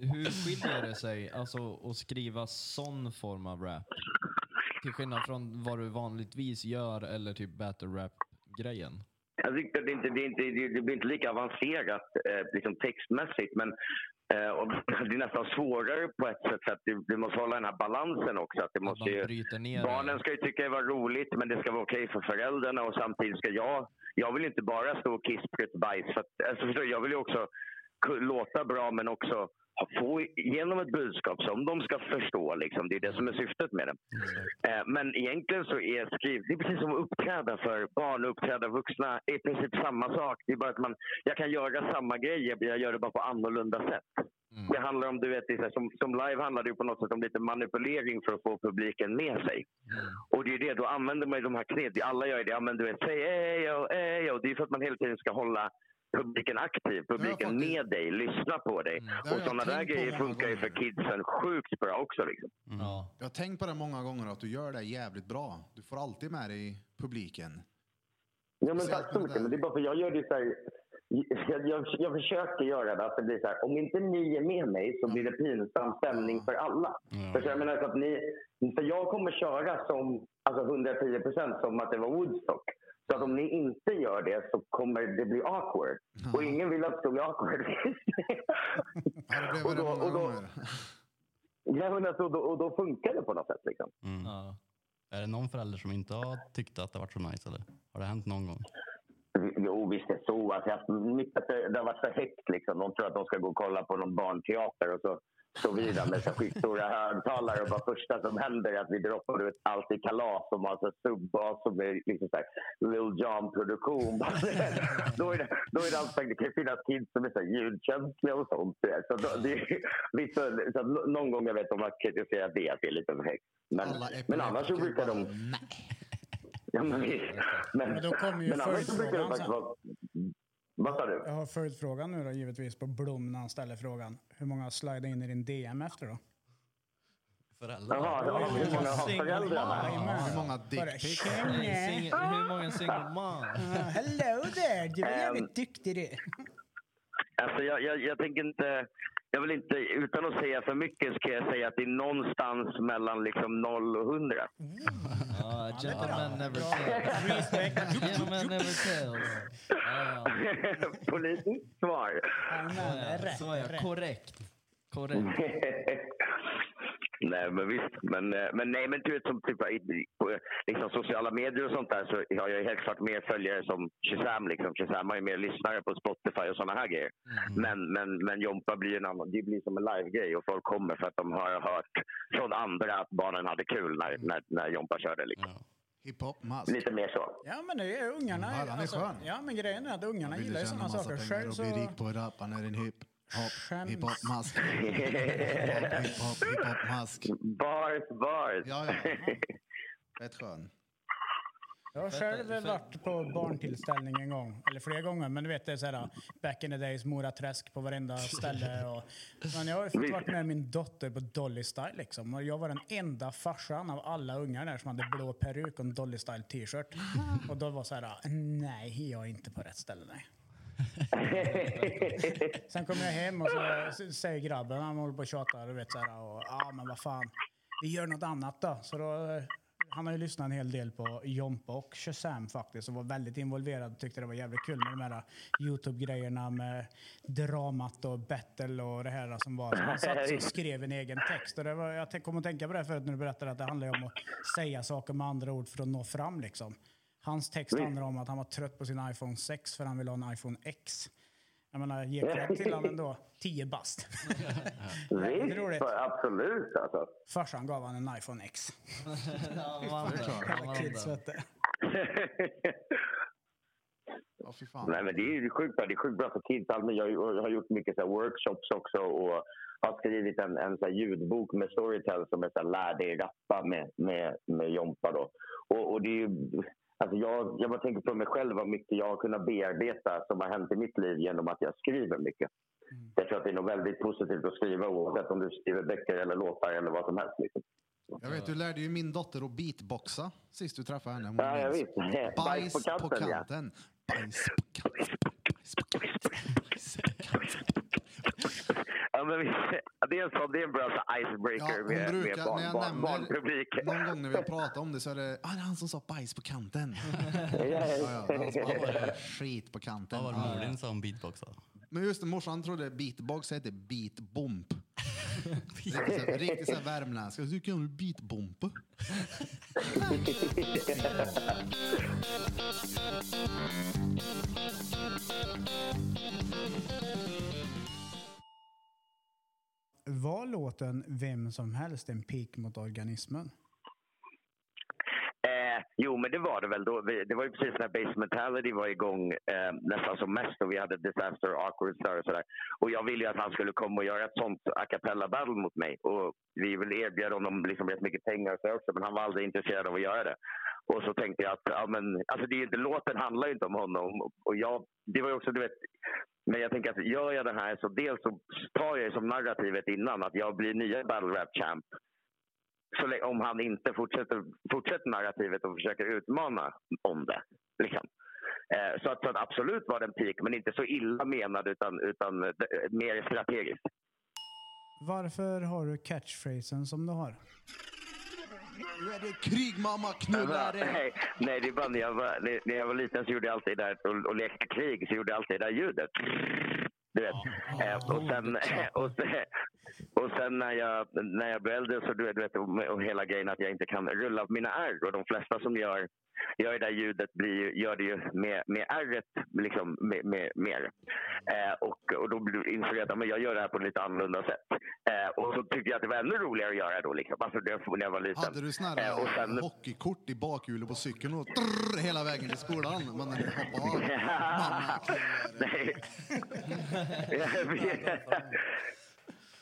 hur skiljer det sig alltså, att skriva sån form av rap? Till skillnad från vad du vanligtvis gör eller typ battle rap-grejen. Jag tyckte det, inte, det, inte, det, blir inte lika avancerat eh, liksom textmässigt. Men eh, och det är nästan svårare på ett sätt. För att du, du måste hålla den här balansen också. Att det måste ju, barnen ska ju tycka det var roligt, men det ska vara okej för föräldrarna. Och samtidigt ska jag... Jag vill inte bara stå och kissprutt bajs. För att, alltså, förstår jag vill ju också låta bra, men också få igenom ett budskap som de ska förstå. Liksom. Det är det som är syftet med det. Eh, Men egentligen så är skriv... Det är precis som att uppträda för barn och uppträda vuxna. Det är i princip samma sak. Det är bara att man, jag kan göra samma grej, jag gör det bara på annorlunda sätt. Mm. Det handlar om, du vet, det som, som live handlar det på något sätt om lite manipulering för att få publiken med sig. Mm. Och det är det, då använder man ju de här knep. Alla gör det. Ja, men du vet, säg ejo, ejo. Det är för att man hela tiden ska hålla publiken aktiv, publiken med dig, lyssna på dig. Mm. Och sådana där grejer funkar ju för kidsen sjukt bra också. Liksom. Ja. Jag har tänkt på det många gånger att du gör det jävligt bra. Du får alltid med dig publiken. Ja, men tack så mycket. Men det är bara för jag gör det så här, jag, jag, jag försöker göra det att det blir så här, om inte ni är med mig så blir det pinsam stämning för alla. Ja. För, så jag menar så att ni, för jag kommer köra som alltså 110 procent som att det var Woodstock. Så att om ni inte gör det så kommer det bli awkward. Och ingen vill att det ska bli awkward. Ja, det blev Och det då- många och då- gånger. ja, men alltså, och, då, och då funkar det på något sätt. Liksom. Mm. Ja. Är det någon förälder som inte har tyckt att det varit så nice eller? Har det hänt någon gång? Jo, visst är det så. Alltså, jag det, det har varit för högt. Liksom. De tror att de ska gå och kolla på någon barnteater och så står vi där med så skitstora högtalare och bara första som händer är att vi droppar ut allt i kalas som har så subbas som är liksom så här Lil Jon-produktion. då, är det, då är det alltid, det kan ju finnas kids som är så ljudkänsliga och sånt. Så då, det, vissa, så att nå- någon gång jag vet de har kritiserat det, att det är lite för högt. Men, men annars så brukar de... Ja, men, men, Men då kommer ju följdfrågan sen. Vad sa du? Jag har följdfrågan nu då givetvis på Blom när han ställer frågan. Hur många slidar in i din DM efter då? Föräldrar. Jaha, ja, hur många har föräldrarna? Hur många dickpics? Hur många single mom? Hello there, du är jävligt duktig du. Alltså jag, jag, jag tänker inte... Jag vill inte, utan att säga för mycket, så kan jag säga att det är någonstans mellan liksom 0 och 100. Ja, gentlemen never tells. Politiskt svar. Jajamän, rätt, Så är jag. rätt. Korrekt. Korrekt. nej, men visst. Men, eh, men nej, men du vet som typ, i- på liksom, sociala medier och sånt där så har jag helt klart mer följare som Shazam. Liksom. Shazam har ju mer lyssnare på Spotify och såna här grejer. Men, men, men Jompa blir en annan. Det blir som en live-grej och folk kommer för att de har hört från andra att barnen hade kul när, när, när Jompa körde. Liksom. Ja. Hiphop-mask. Lite mer så. Ja men det är ungarna. Ja, han är skön. ja men grejen är att ungarna gillar ju sådana saker. Själv och så... bli rik på att rappa när en hip hop, Skäms. hiphop-mask. Hiphop, hiphop-mask. Bars, bars. Ja, ja. Rätt skön. Jag har själv varit på barntillställning en gång, eller flera gånger, men du vet det är såhär back in the days, Mora Träsk på varenda ställe. Och, men jag har ju fått varit med min dotter på Dolly Style liksom. Och jag var den enda farsan av alla ungar där som hade blå peruk och en Dolly Style t-shirt. Och då var så här, nej jag är inte på rätt ställe nej. Sen kommer jag hem och så säger grabben, han håller på och tjatar och vet så här, och ja men vad fan, vi gör något annat då. Så då han har ju lyssnat en hel del på Jompa och Shazam faktiskt och var väldigt involverad och tyckte det var jävligt kul med de här Youtube-grejerna med dramat och battle och det här som var. Han satt och skrev en egen text. Och det var, jag kom att tänka på det förut när du berättade att det handlar om att säga saker med andra ord för att nå fram liksom. Hans text handlar om att han var trött på sin iPhone 6 för han ville ha en iPhone X. Jag menar, ge cred till honom ändå. 10 bast. Visst, roligt. absolut alltså. Farsan gav han en iPhone X. Ja, kids vet fy fan. Nej, men det är ju sjukt bra. Det är sjukt bra för kids. Allmänt. Jag har ju- jag har gjort mycket så här workshops också och har skrivit en, en så här ljudbok med Storytel som är så här, lär dig rappa med, med, med Jompa. Då. Och, och det är ju, alltså jag, jag bara tänker på mig själv vad mycket jag har kunnat bearbeta som har hänt i mitt liv genom att jag skriver mycket. Jag tror att det är något väldigt positivt att skriva oavsett om du skriver böcker eller låtar eller vad som helst. Liksom. Jag vet, du lärde ju min dotter att beatboxa sist du träffade henne. Ja, jag vet. Bajs på kanten. ja. Bajs på kanten. Bajs på kanten. Bajs på kanten. Ja, men vi, det, är en sån, det är en bra icebreaker Ja, med, med brukar, barn, när barn, nämner barnpubliken. någon gång när vi har pratat om det så är det ah, det är han som sa bajs på kanten. Ja, Ja, han som bara, skit på kanten. Vad var det Ja. mor din som beatboxade? Men just det, morsan trodde beatbox hette beatbomp. Riktigt så här- Riktigt så här värmländska. Du kan ju beatbompa. Var låten Vem som helst en pik mot organismen? Eh, jo, men det var det väl. Då. Det var ju precis när Base Mentality var igång eh, nästan som mest och vi hade Disaster och Awkward Star och sådär. Och jag ville ju att han skulle komma och göra ett sånt a cappella battle mot mig. Och vi ville erbjuda honom liksom rätt mycket pengar och så också, men han var aldrig intresserad av att göra det. Och så tänkte jag att ja, men, alltså det är, inte- låten handlar ju inte om honom. Och jag, det var ju också, du vet, men jag tänker att gör jag det här så dels så tar jag som narrativet innan att jag blir nya battle rap champ så om han inte fortsätter, fortsätter narrativet och försöker utmana om det. Liksom. Eh, så, att, så att absolut var det en peak, men inte så illa menad utan, utan eh, eh, mer strategiskt. Varför har du catchphrasen som du har? Nu är det krig mamma, knulla dig. Nej, nej, det är bara när jag var, när- jag var liten så gjorde jag alltid det där och, och lekte krig så gjorde jag alltid det där ljudet. Du vet. Eh, och sen, och sen, Och sen när jag, när jag blev äldre så du vet, och hela grejen att jag inte kan rulla mina R. Och de flesta som gör, gör det där ljudet blir, gör det ju med, med R liksom, med, med, mer. Eh, och, och då blir- insåg jag att men jag gör det här på ett lite annorlunda sätt. Eh, och så tyckte jag att det var ännu roligare att göra då. Liksom. Alltså, det, när jag var liten. Hade du såna här Eh, och sen, hockeykort i bakhjulet på cykeln och drrr, hela vägen till skolan? Du hoppade av. Mamma, Nej.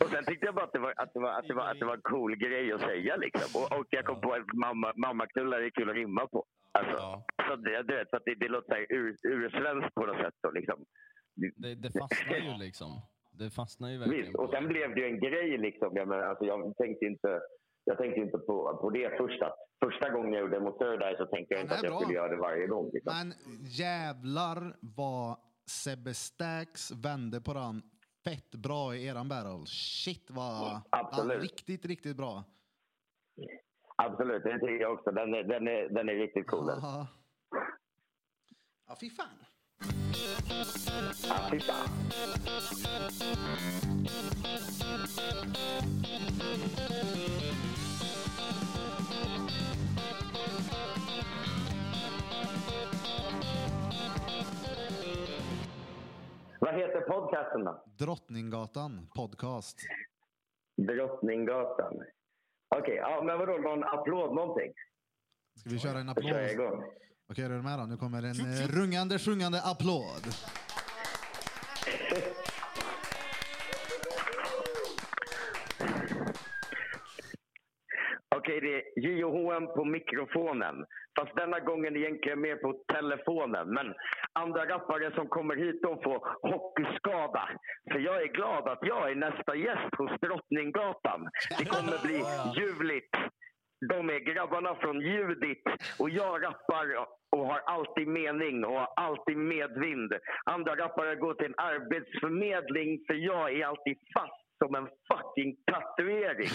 och sen tyckte jag bara att det var, att det var, att det var, att det var en cool grej att säga. Liksom. Och, och jag kom på att mamma, är kul att rimma på. Alltså, Ja. så det, du vet, så att det, det låter ur, ursvenskt på något sätt. Då, liksom. Det, det fastnar ju liksom. Det fastnar ju verkligen. Visst, och sen blev det ju en grej. Liksom. Jag, menar, alltså, jag tänkte inte, jag tänkte inte på, på det först. Att första gången jag gjorde mot Sördar så tänkte jag Ja, inte att jag bra. skulle göra det varje gång. Liksom. Men jävlar vad Sebbe Stax vände på den fett bra i eran battle. Shit vad... Absolut. Ja, riktigt, riktigt bra. Absolut, det tycker jag också. Den är, den är, den är riktigt cool. den. Ja, ja fy fan. Ja, fy fan. Vad heter podcasten då? Drottninggatan podcast. Drottninggatan. Okej, ja, men vadå? Någon applåd någonting? Ska vi köra en Då applåd? kör jag igång. Okej, är du med då? Nu kommer en eh, rungande, sjungande applåd. Okej, det är JOHM på mikrofonen. Fast denna gången egentligen mer på telefonen. Men andra rappare som kommer hit de får hockeyskada. För jag är glad att jag är nästa gäst hos Drottninggatan. Det kommer bli ljuvligt. De är grabbarna från Judit och jag rappar och har alltid mening och har alltid medvind. Andra rappare går till en arbetsförmedling för jag är alltid fast som en fucking tatuering.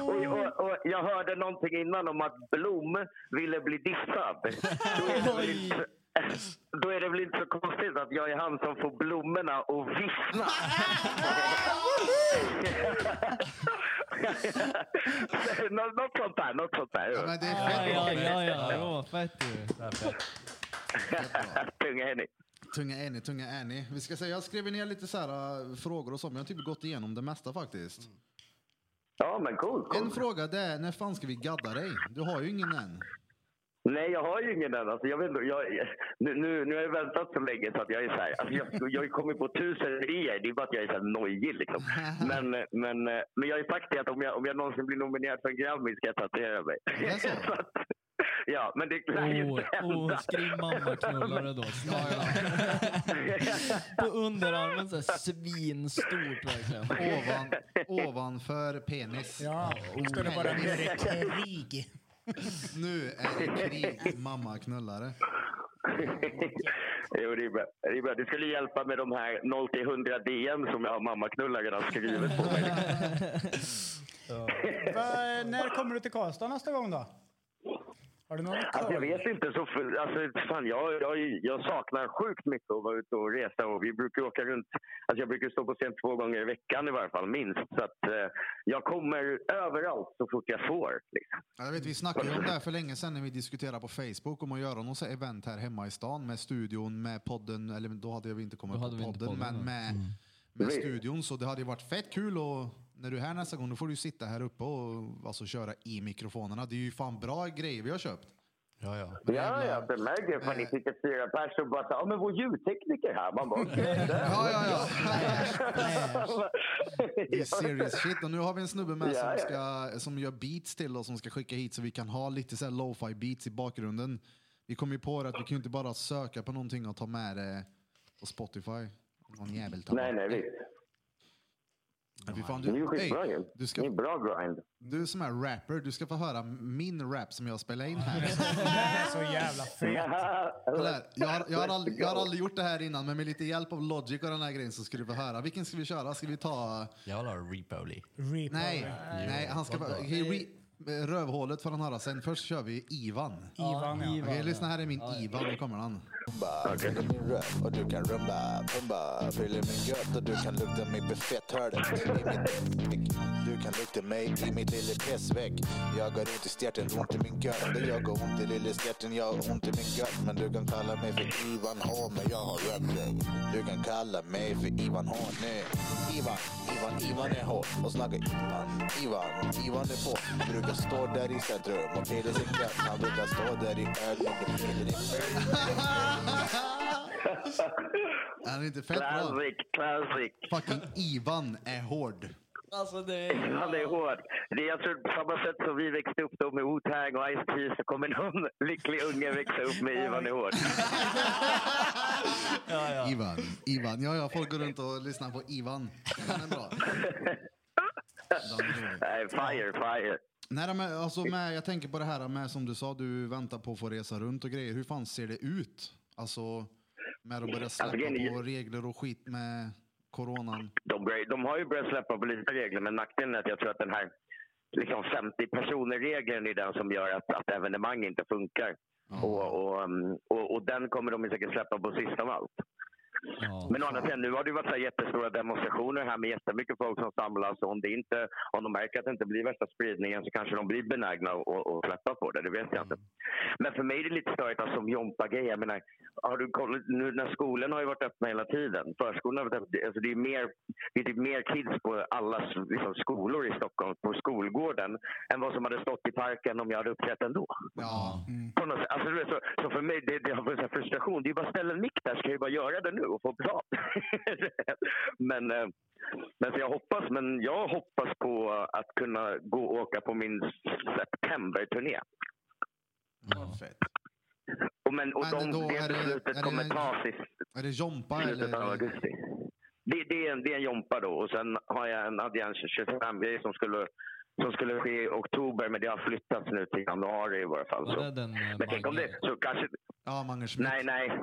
och, och, och jag hörde någonting innan om att Blom ville bli dissad. Då är det väl inte, då är det väl inte så konstigt att jag är han som får blommorna att vissna. Nå- något sånt där. Något sånt där. Ja, men det är Ja, fett ja, ja, ja. Det var fett ju. Tunga Henny. Tunga ni, tunga ni. Vi ska säga, jag skrev ner lite så här, äh, frågor och så, men jag har typ gått igenom det mesta faktiskt. Ja, men cool. cool. En fråga det är, när fan ska vi gadda dig? Du har ju ingen än. Nej, jag har ju ingen än. Alltså, jag vet, jag, nu, nu, nu har jag väntat så länge så att jag är så här, alltså, jag, jag har kommit på tusen idéer. Det är bara att jag är så här nojig liksom. Men, men, men jag har ju sagt det att om jag, om jag någonsin blir nominerad för en Grammy ska jag tatuera mig. det är så? Så att, ja, men det lär ju Oh, inte hända. oh, skriv mamma knullare då. Snälla. På underarmen så här svinstort verkligen. Ovan, ovanför penis. Ja, Oh, står det bara det krig. Nu är det krig, mamma knullare. jo, det är bra. Det är bra. Det skulle hjälpa med de här 0 till 100 DM som jag har mammaknullaren har skrivit på mig. Va, när kommer du till Karlstad nästa gång då? Har du någon Alltså, jag vet inte. Så för, alltså, fan, jag, jag, jag saknar sjukt mycket att vara ute och resa. Och vi brukar åka runt. Alltså, jag brukar stå på scen två gånger i veckan i varje fall, minst. Så att, eh, jag kommer överallt så fort jag får. Liksom. Ja, Jag vet, vi snackade om det här för länge sedan när vi diskuterade på Facebook om att göra något event här hemma i stan med studion, med podden, eller då hade vi inte kommit på podden, podden, men med, med Visst. studion. Så det hade ju varit fett kul och när du är här nästa gång då får du sitta här uppe och alltså, köra i mikrofonerna. Det är ju fan bra grejer vi har köpt. Ja, ja. Men Ja, ja, det märker jag. Fan, ni Eh. sitter fyra pers och bara så, ja men vår ljudtekniker här. Man bara, okej. Ja, ja, ja. Det är serious shit. Och nu har vi en snubbe med Ja, som, ja. ska, som gör beats till oss som ska skicka hit så vi kan ha lite så här lo-fi beats i bakgrunden. Vi kom ju på det att vi kan ju inte bara söka på någonting och ta med det på Spotify. Någon jävel tar nej, nej, visst. Men fy fan, Det är ju du, skitbra Ey, ju. du, Det är ska, bra grind. du som är rapper, du ska få höra min rap som jag spelar in här. Det är så jävla fet. Jag har, jag, har aldrig, jag har aldrig gjort det här innan, men med lite hjälp av Logic och den här grejen så ska du få höra. Vilken ska vi köra? Ska vi ta... Jag vill ha. Reaper. Nej, nej han ska. Okej, re- Rövhålet får han höra sen. Först kör vi Ivan. Ivan, ja. Okej, lyssna här är min Ivan. Nu kommer han. Rumba, fyller min röv och du kan rumba, pumba, fyller min gött och du kan lukta mig på fetthörnet i mitt Du kan lukta mig i mitt lilla pissväck. Jag har ont i stjärten, ont i min gött. Jag har ont i lilla stjärten, jag har ont i min gött. Men du kan kalla mig för Ivan H, men jag har rökt Du kan kalla mig för Ivan H nu. Ivan, Ivan, Ivan är hård och snackar Ivan, Ivan, Ivan är på. Brukar stå där i centrum och sin gött. Han brukar stå där i din Är inte fett bra? Classic, classic. Fucking Ivan är hård. Alltså det Han är hård. Det är, jag tror på samma sätt som vi växte upp då med Wu-Tang och Ice-T så kommer någon lycklig unge växa upp med Ivan är hård. Ivan, Ivan. Ja, ja, folk går runt och lyssnar på Ivan. Den är bra. Är. Nej, fire, fire. Nej, men alltså med, jag tänker på det här med som du sa, du väntar på att få resa runt och grejer. Hur fan ser det ut? Alltså med att börja släppa grejen är- på regler och skit med coronan. De, de har ju börjat släppa på lite regler, men nackdelen är att jag tror att den här liksom 50 personer-regeln är den som gör att, att evenemang inte funkar. Och, och, um, och, och den kommer de säkert släppa på sista av allt. Ja. Men å andra sidan, nu har det varit så här jättestora demonstrationer här med jättemycket folk som samlas. Och om, det inte, om de märker att det inte blir värsta spridningen så kanske de blir benägna att släppa på det. Det vet jag inte. Men för mig är det lite störigt alltså, som Jompa-grej. Jag menar, har du kollat, nu när skolan har ju varit öppna hela tiden. Förskolan har varit öppna. Alltså, det, är mer, det är typ mer kids på alla liksom, skolor i Stockholm, på skolgården, än vad som hade stått i parken om jag hade uppträtt ändå. Ja, På något sätt. Alltså, så, så för mig, det, det har varit frustration. Det är bara att ställa en mick där så kan jag ju bara göra det nu och få betalt. men, eh, men så jag hoppas, men jag hoppas på att kunna gå och åka på min september-turné. fett. Och, men, och Men de, då det det- beslutet det kommer tas i Är det Jompa slutet av eller? augusti. Det, det, är en, det är en Jompa då. Och sen har jag en, hade jag en 25-grej som skulle, som skulle ske i oktober, men det har flyttats nu till januari i varje fall. Så. det den eh, Men tänk om det, så kanske, Ja, Mange Schmidt. Nej, nej.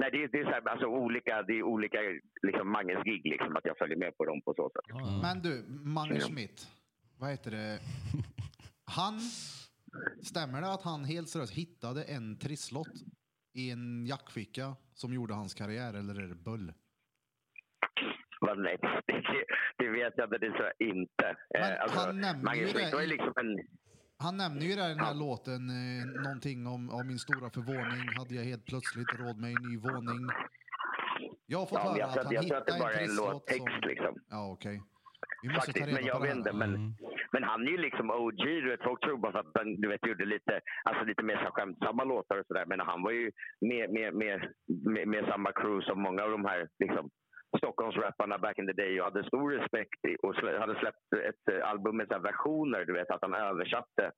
Nej, det är, det är, så här, alltså, olika, det är olika liksom, Manges gig, liksom, att jag följer med på dem på så sätt. Ja. Men du, Mange Schmidt. Vad heter det? Han, stämmer det att han helt seriöst hittade en trisslott i en jackficka som gjorde hans karriär eller är det bull? Men, nej, det, det vet jag inte, det. Men Eh, alltså, han nämner Mange ju Schmidt det var ju liksom en... Han nämner ju där i den här låten eh, någonting om, om min stora förvåning hade jag helt plötsligt råd med en ny våning. Jag har fått Ja, höra jag, tror att att, han jag tror att det hittade bara är en låttext. som... Liksom. Ja, okej. Vi måste Faktiskt, ta reda men jag på vet inte. Men, Mm. men han är ju liksom OG. Du vet, folk tror bara att han du vet, gjorde lite, alltså lite mer så skämtsamma låtar och sådär. Men han var ju med, med, med, med, med samma crew som många av de här liksom, Stockholmsrapparna back in the day och hade stor respekt och hade släppt ett eh, album med så versioner. Du vet att han översatte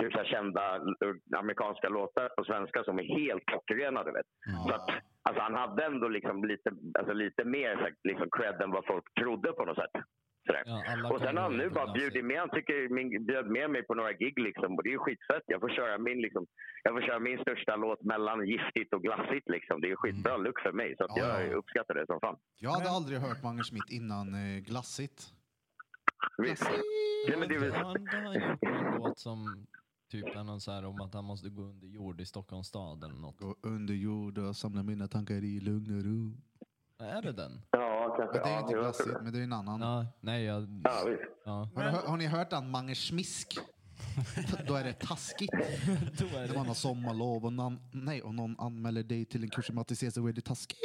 typ så kända amerikanska låtar på svenska som är helt klockrena. Du vet. Så att, alltså, han hade ändå liksom lite, alltså, lite mer så här, liksom, cred än vad folk trodde på något sätt. Sådär. Ja, Och sen har han nu bara bjudit med. Han tycker min, bjöd med mig på några gig liksom. Och det är ju skitfett. Jag får köra min, liksom, jag får köra min största låt mellan giftigt och glassigt liksom. Det är ju skitbra look för mig. Så att Ja, jag ja. uppskattar det som fan. Jag hade aldrig hört Mange Schmidt innan eh, glassigt. Visst. Nej, men det är Han han har gjort en låt som typ är någon så här om att han måste gå under jord i Stockholms stad eller något. Gå under jord och samla mina tankar i lugn och ro. Är det den? Ja, kanske. Men det är ja, inte glassigt, det. men det är en annan. Ja, nej, jag... Ja, visst. Ja. Har, hör- har ni hört den Mange Schmisk? Då är det taskigt. Då är När man har sommarlov och, någon, nej, och någon anmäler dig till en kurs i matte så är det taskigt.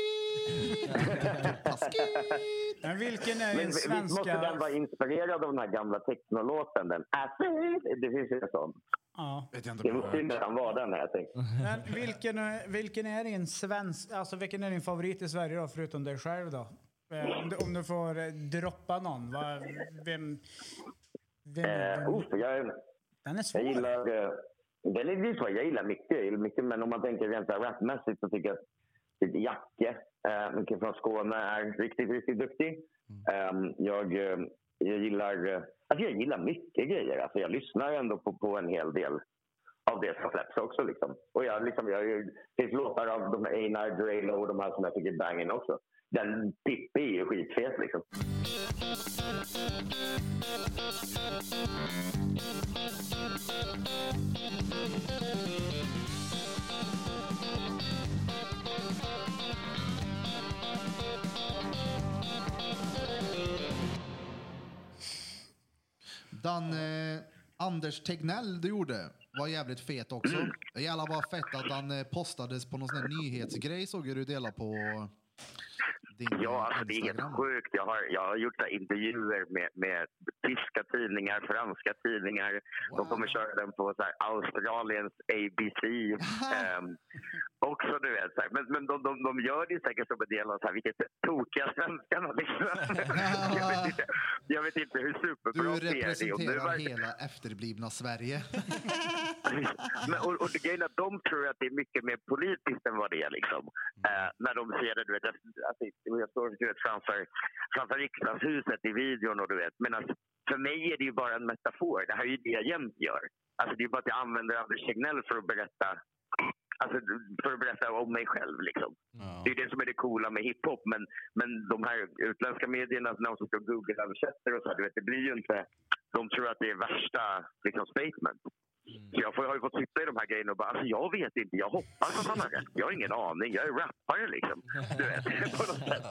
taskigt. Men vilken är Men din visst måste den svenska... vara inspirerad av den här gamla technolåten? Den? Det finns ju en sån. Ja. Vet jag inte Det måste ju nästan vara den här, jag. Men vilken, är- vilken är din svensk... Alltså vilken är din favorit i Sverige då, förutom dig själv då? Eh, Om du, om du får eh, droppa någon, vad, vem... Vem, Eh, vem uff, jag, den är svår. Jag gillar... eh, Den är lite svår. Jag gillar mycket. Jag gillar mycket men om man tänker rent rapmässigt så tycker jag att Jacke, eh, mycket från Skåne, är riktigt, riktigt duktig. Eh, jag, eh, jag gillar... eh, Alltså jag gillar mycket grejer. Alltså jag lyssnar ändå på, på en hel del av det som släpps också. Liksom. Och jag, liksom, jag, det finns låtar av de Einar, Drelo och de här som jag tycker är banging också den Pippi är ju skitfet liksom. Den eh, Anders Tegnell du gjorde var jävligt fet också. Jävlar vad fett att han eh, postades på någon sån här nyhetsgrej såg jag du dela på din Ja, alltså det är helt sjukt. Jag har, jag har gjort intervjuer med, med tyska tidningar, franska tidningar. De kommer köra den på så här, Australiens ABC. Ehm, också, du vet. Så här. Men, men de, de, de gör det säkert som en del av så här, vilket tokiga svenskarna. Liksom. jag, vet inte, jag vet inte hur Du superbra det är. Och nu representerar hela efterblivna Sverige. Men, och, och grejen är att de tror att det är mycket mer politiskt än vad det är. Liksom. Eh, när de ser det, du vet, alltså, jag står du vet, framför, framför riksdagshuset i videon. Och, du vet, men alltså, för mig är det ju bara en metafor. Det här är ju det jag jämt gör. Alltså, det är bara att jag använder Anders Tegnell för att berätta Alltså, för att berätta om mig själv. Liksom. Ja. Det är det som är det coola med hiphop. Men, men de här utländska medierna, de som ska Google-översätter och så, du vet, det blir ju inte... De tror att det är värsta liksom, statement. Så jag får, har ju fått sitta i de här grejerna och bara, alltså jag vet inte, jag hoppas att han har rätt. Jag har ingen aning, jag är rappare liksom. Du vet, på något sätt.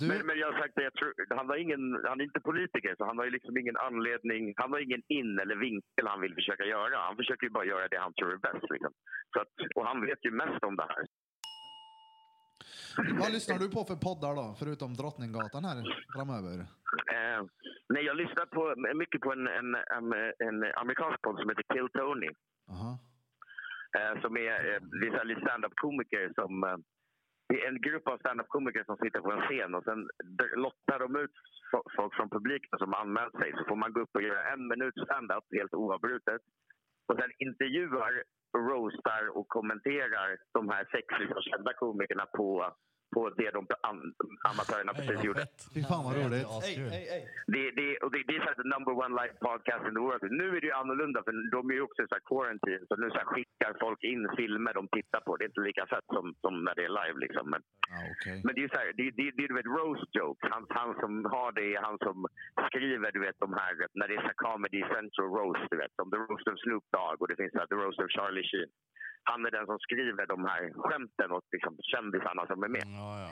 Du, Men, men jag har sagt det, jag tror, han, har ingen, han är inte politiker så han har ju liksom ingen anledning, han har ingen in eller vinkel han vill försöka göra. Han försöker ju bara göra det han tror är bäst. Liksom. Så att, och han vet ju mest om det här. Vad lyssnar du på för poddar då? Förutom Drottninggatan här framöver. Eh, nej, jag lyssnar på, mycket på en, en, en, en amerikansk podd som heter Kill Tony. Aha. eh, som är, eh, lite stand-up-komiker som... Eh, det är en grupp av stand-up-komiker som sitter på en scen och sen lottar de ut fo- folk från publiken som anmält sig. Så får man gå upp och göra en minut stand-up helt oavbrutet. Och sen intervjuar, roastar och kommenterar de här sex liksom, kända komikerna på, på det de amatörerna precis gjorde. Fy fan vad roligt. Det, det, och det, det är så här the number one live podcast in the world. Nu är det ju annorlunda för de är ju också i så här quarantine. Så nu så här skickar folk in filmer de tittar på. Det är inte lika fett som, som när det är live. Liksom. Men, Ja, okej. men det är ju så här, det, det, det är du vet roast jokes. Han, han som har det är han som skriver du vet de här, när det är så här comedy central roast. Du vet, som the roast of Snoop Dogg och det finns så här, the roast of Charlie Sheen. Han är den som skriver de här skämten åt liksom, kändisarna som är med Ja, ja.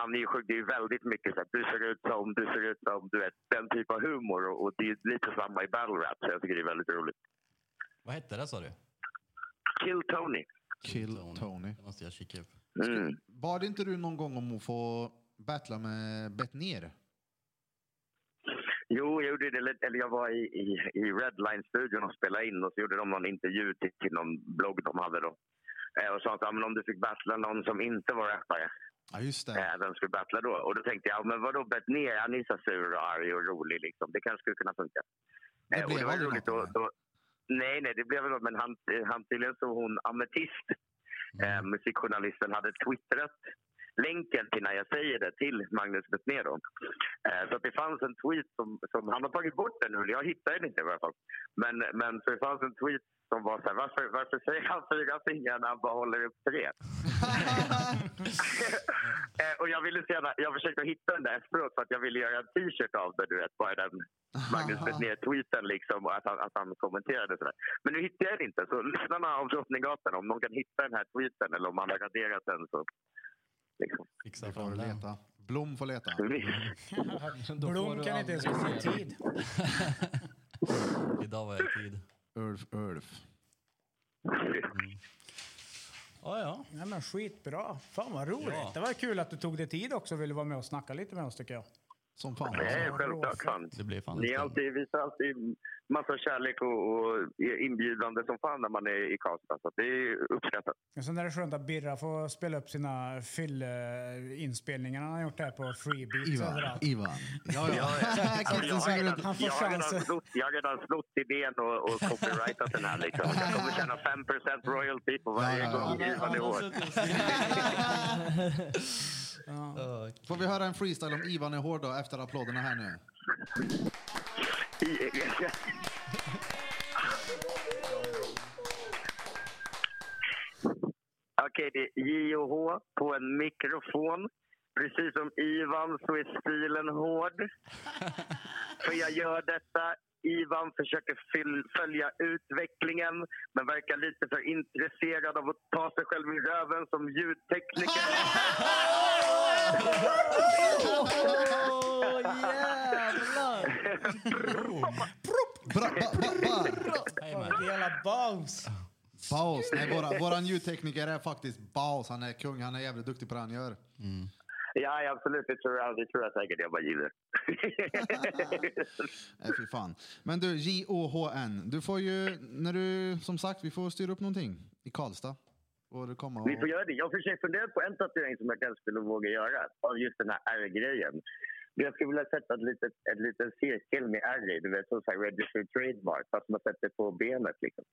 han är ju sjuk. Det är ju väldigt mycket så att du ser ut som, du ser ut som, du vet, den typ av humor. Och, och det är lite samma i battle rap, så jag tycker det är väldigt roligt. Vad hette det sa du? Kill Tony. Kill Tony. Det måste jag kika upp. Mm. Bad inte du någon gång om att få battla med Bettner? Jo, jag gjorde det, eller jag var i, i, i Redline-studion och spelade in och så gjorde de någon intervju till, till någon blogg de hade då. Eh, och sa att ja, men om du fick battla någon som inte var rappare, Ja, just det. eh, vem skulle battla då? Och då tänkte jag, ja, men vadå Bettner, han är så sur och arg och rolig liksom. Det kanske skulle kunna funka. Det Eh, och blev det var aldrig roligt. något, Då, då, nej, nej, det blev väl. Men han, han tydligen så hon Ametist, eh, musikjournalisten, hade twittrat länken till när jag säger det till Magnus Betnér. Eh, så att det fanns en tweet som, som han har tagit bort den nu. Jag hittar den inte i alla fall. Men, men så det fanns en tweet som var så här, varför, varför säger han fyra fingrar när han bara håller upp tre? eh, och jag ville gärna, jag försökte hitta den där efteråt för att jag ville göra en t-shirt av det, du vet, bara den Magnus Betnér-tweeten liksom och att han, att han kommenterade sådär. Men nu hittar jag den inte, så lyssnarna av Drottninggatan, om de kan hitta den här tweeten eller om han har raderat den så liksom. Fixa fram den. leta. Blom får leta. Blom kan inte ens se det. tid. Idag var jag i tid. Ulf, Ulf. Ja, ja. Nej, men skitbra. Fan vad roligt. Ja. Det var kul att du tog dig tid också och ville vara med och snacka lite med oss tycker jag. Som fan. Nej, Alltså. självklart. Fan. Det blir fan Ni är alltid, visar alltid massa kärlek och, och inbjudande som fan när man är i Karlstad. Så det är uppskattat. Och sen är det skönt att Birra får spela upp sina fylleinspelningar han har gjort där på Freebeat Ivan. överallt. Ivan. Ja, ja. Alltså, jag, har redan, Han får jag, har redan chansen. snott, jag har redan snott idén och, och copyrightat den här. Liksom. Jag kommer tjäna 5 royalty på varje Ja, ja, ja. gång Ivan är hård. Får vi höra en freestyle om Ivan är hård då efter applåderna här nu? Okej, det är J och H på en mikrofon. Precis som Ivan så är stilen hård. För jag gör detta. Ivan försöker följa utvecklingen men verkar lite för intresserad av att ta sig själv i röven som ljudtekniker. Åh, jävlar! Baus! Baus. Nej, våra, våran ljudtekniker är faktiskt Baus. Han är kung. Han är jävligt duktig på det han gör. Ja, ja, absolut. Det tror jag, det tror jag säkert. Jag bara gillar. Nej, fy fan. Men du, J-O-H-N. Du får ju, när du, som sagt, vi får styra upp någonting i Karlstad. Får du komma och... Vi får göra det. Jag har för sig funderat på en tatuering som jag kanske skulle våga göra av just den här R-grejen. Jag skulle vilja sätta ett litet, ett litet cirkel med R i, du vet, som så här registered trademark, fast man sätter på benet liksom.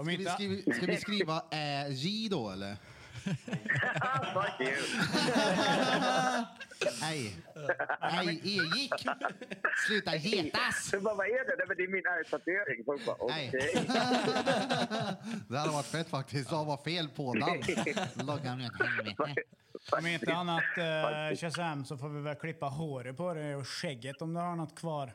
Om Ska vi, skriva, ska vi skriva Ä-J då, eller? Fuck you! Nej. Nej, E-gick. Sluta hetas. Så bara, vad är det? Nej, men det är min R-tatuering. Folk bara, Nej. okej. Det hade varit fett faktiskt. Det var fel på den. Logga ner åt helvete. om inte annat uh, Shazam så får vi väl klippa håret på dig och skägget om du har något kvar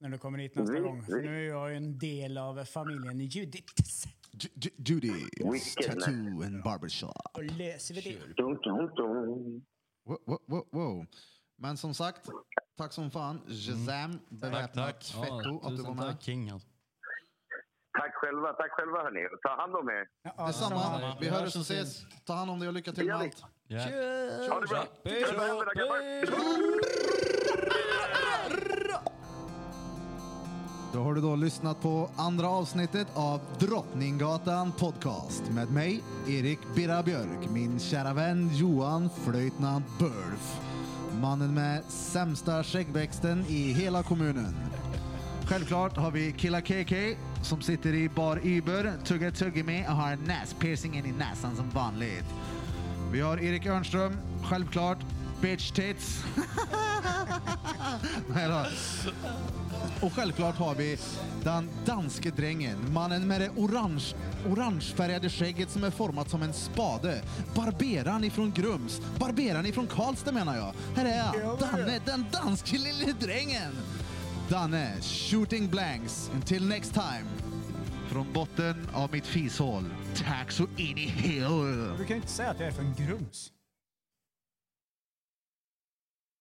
när du kommer hit nästa gång. För nu är jag ju en del av familjen Judith. Ju- Ju- Judy, Wicked. tattoo and barbershop. Och löser vi det. Dum, dum, dum. Wow, wow, wow, wow. Men som sagt, tack som fan. Shazam, beväpnat tack. fetto, Ja, att du var med. King alltså. Tack själva, tack själva hörni. Ta hand om er. Ja, Detsamma. Vi Vi hörs och ses. Ta hand om dig och lycka till med allt. Ja. Ha det bra. Och Då har du då lyssnat på andra avsnittet av Drottninggatan podcast med mig, Erik Birra Björk, min kära vän Johan Flöjtnant Bölf. Mannen med sämsta skäggväxten i hela kommunen. Självklart har vi Killa KK som sitter i bar Uber, tuggar tuggummi och har näspiercingen i näsan som vanligt. Vi har Erik Örnström, självklart. Bitch tits. Nej då. Och självklart har vi den danske drängen, mannen med det orange, orangefärgade skägget som är format som en spade. Barberan ifrån Grums. Barberan ifrån Karlstad menar jag. Här är han, Danne, den danske lille drängen. Danne, shooting blanks. Until next time. Från botten av mitt fishål. Tack så in i hel. Du kan ju inte säga att jag är från Grums.